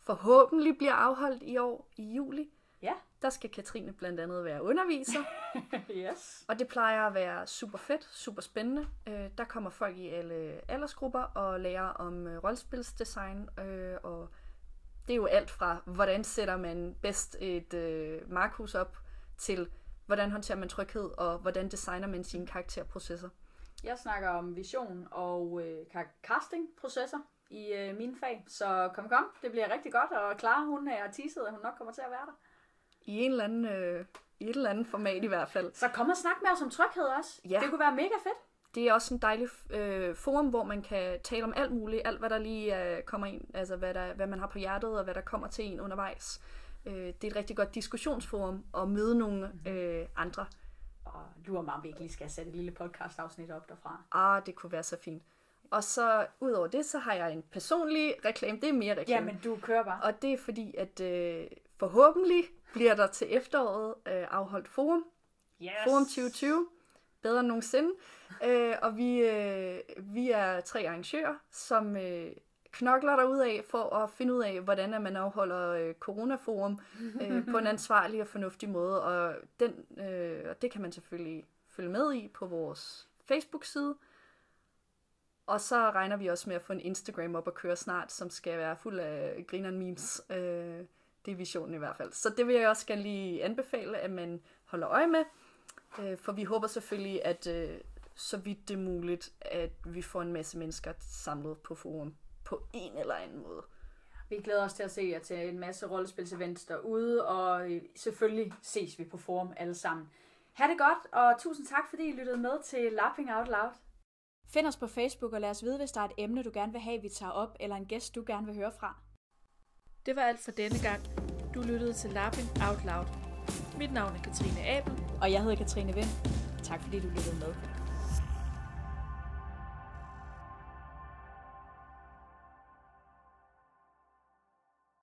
forhåbentlig bliver afholdt i år i juli. Ja. Der skal Katrine blandt andet være underviser. [LAUGHS] yes. Og det plejer at være super fedt, super spændende. Øh, der kommer folk i alle aldersgrupper og lærer om øh, rollespilsdesign. Øh, og det er jo alt fra, hvordan sætter man bedst et øh, markhus op, til hvordan håndterer man tryghed, og hvordan designer man sine karakterprocesser. Jeg snakker om vision og øh, castingprocesser i øh, mine fag, så kom kom, det bliver rigtig godt, og Clara, hun er teaset, at hun nok kommer til at være der. I en eller anden, øh, i et eller andet format i hvert fald. Så kom og snak med os om tryghed også. Ja. Det kunne være mega fedt. Det er også en dejlig øh, forum, hvor man kan tale om alt muligt, alt hvad der lige øh, kommer ind, altså hvad, der, hvad man har på hjertet, og hvad der kommer til en undervejs. Øh, det er et rigtig godt diskussionsforum at møde nogle øh, andre. Og lurer mig, om vi ikke lige skal sætte et lille podcast-afsnit op derfra. Ah, det kunne være så fint. Og så udover det, så har jeg en personlig reklame. Det er mere reklame. Jamen, du kører bare. Og det er fordi, at øh, forhåbentlig bliver der til efteråret øh, afholdt forum. Yes. Forum 2020. Bedre end nogensinde. Øh, og vi, øh, vi er tre arrangører, som øh, knokler af for at finde ud af, hvordan at man afholder øh, coronaforum øh, på en [LAUGHS] ansvarlig og fornuftig måde. Og, den, øh, og det kan man selvfølgelig følge med i på vores Facebook-side. Og så regner vi også med at få en Instagram op at køre snart, som skal være fuld af grineren memes. Øh, det er visionen i hvert fald. Så det vil jeg også gerne lige anbefale, at man holder øje med. Øh, for vi håber selvfølgelig, at øh, så vidt det er muligt, at vi får en masse mennesker samlet på forum på en eller anden måde. Vi glæder os til at se jer til en masse rollespilsevents derude, og øh, selvfølgelig ses vi på forum alle sammen. Ha' det godt, og tusind tak, fordi I lyttede med til Lapping Out Loud. Find os på Facebook og lad os vide, hvis der er et emne, du gerne vil have, vi tager op, eller en gæst, du gerne vil høre fra. Det var alt for denne gang. Du lyttede til Lapping Out Loud. Mit navn er Katrine Abel. Og jeg hedder Katrine Vind. Tak fordi du lyttede med.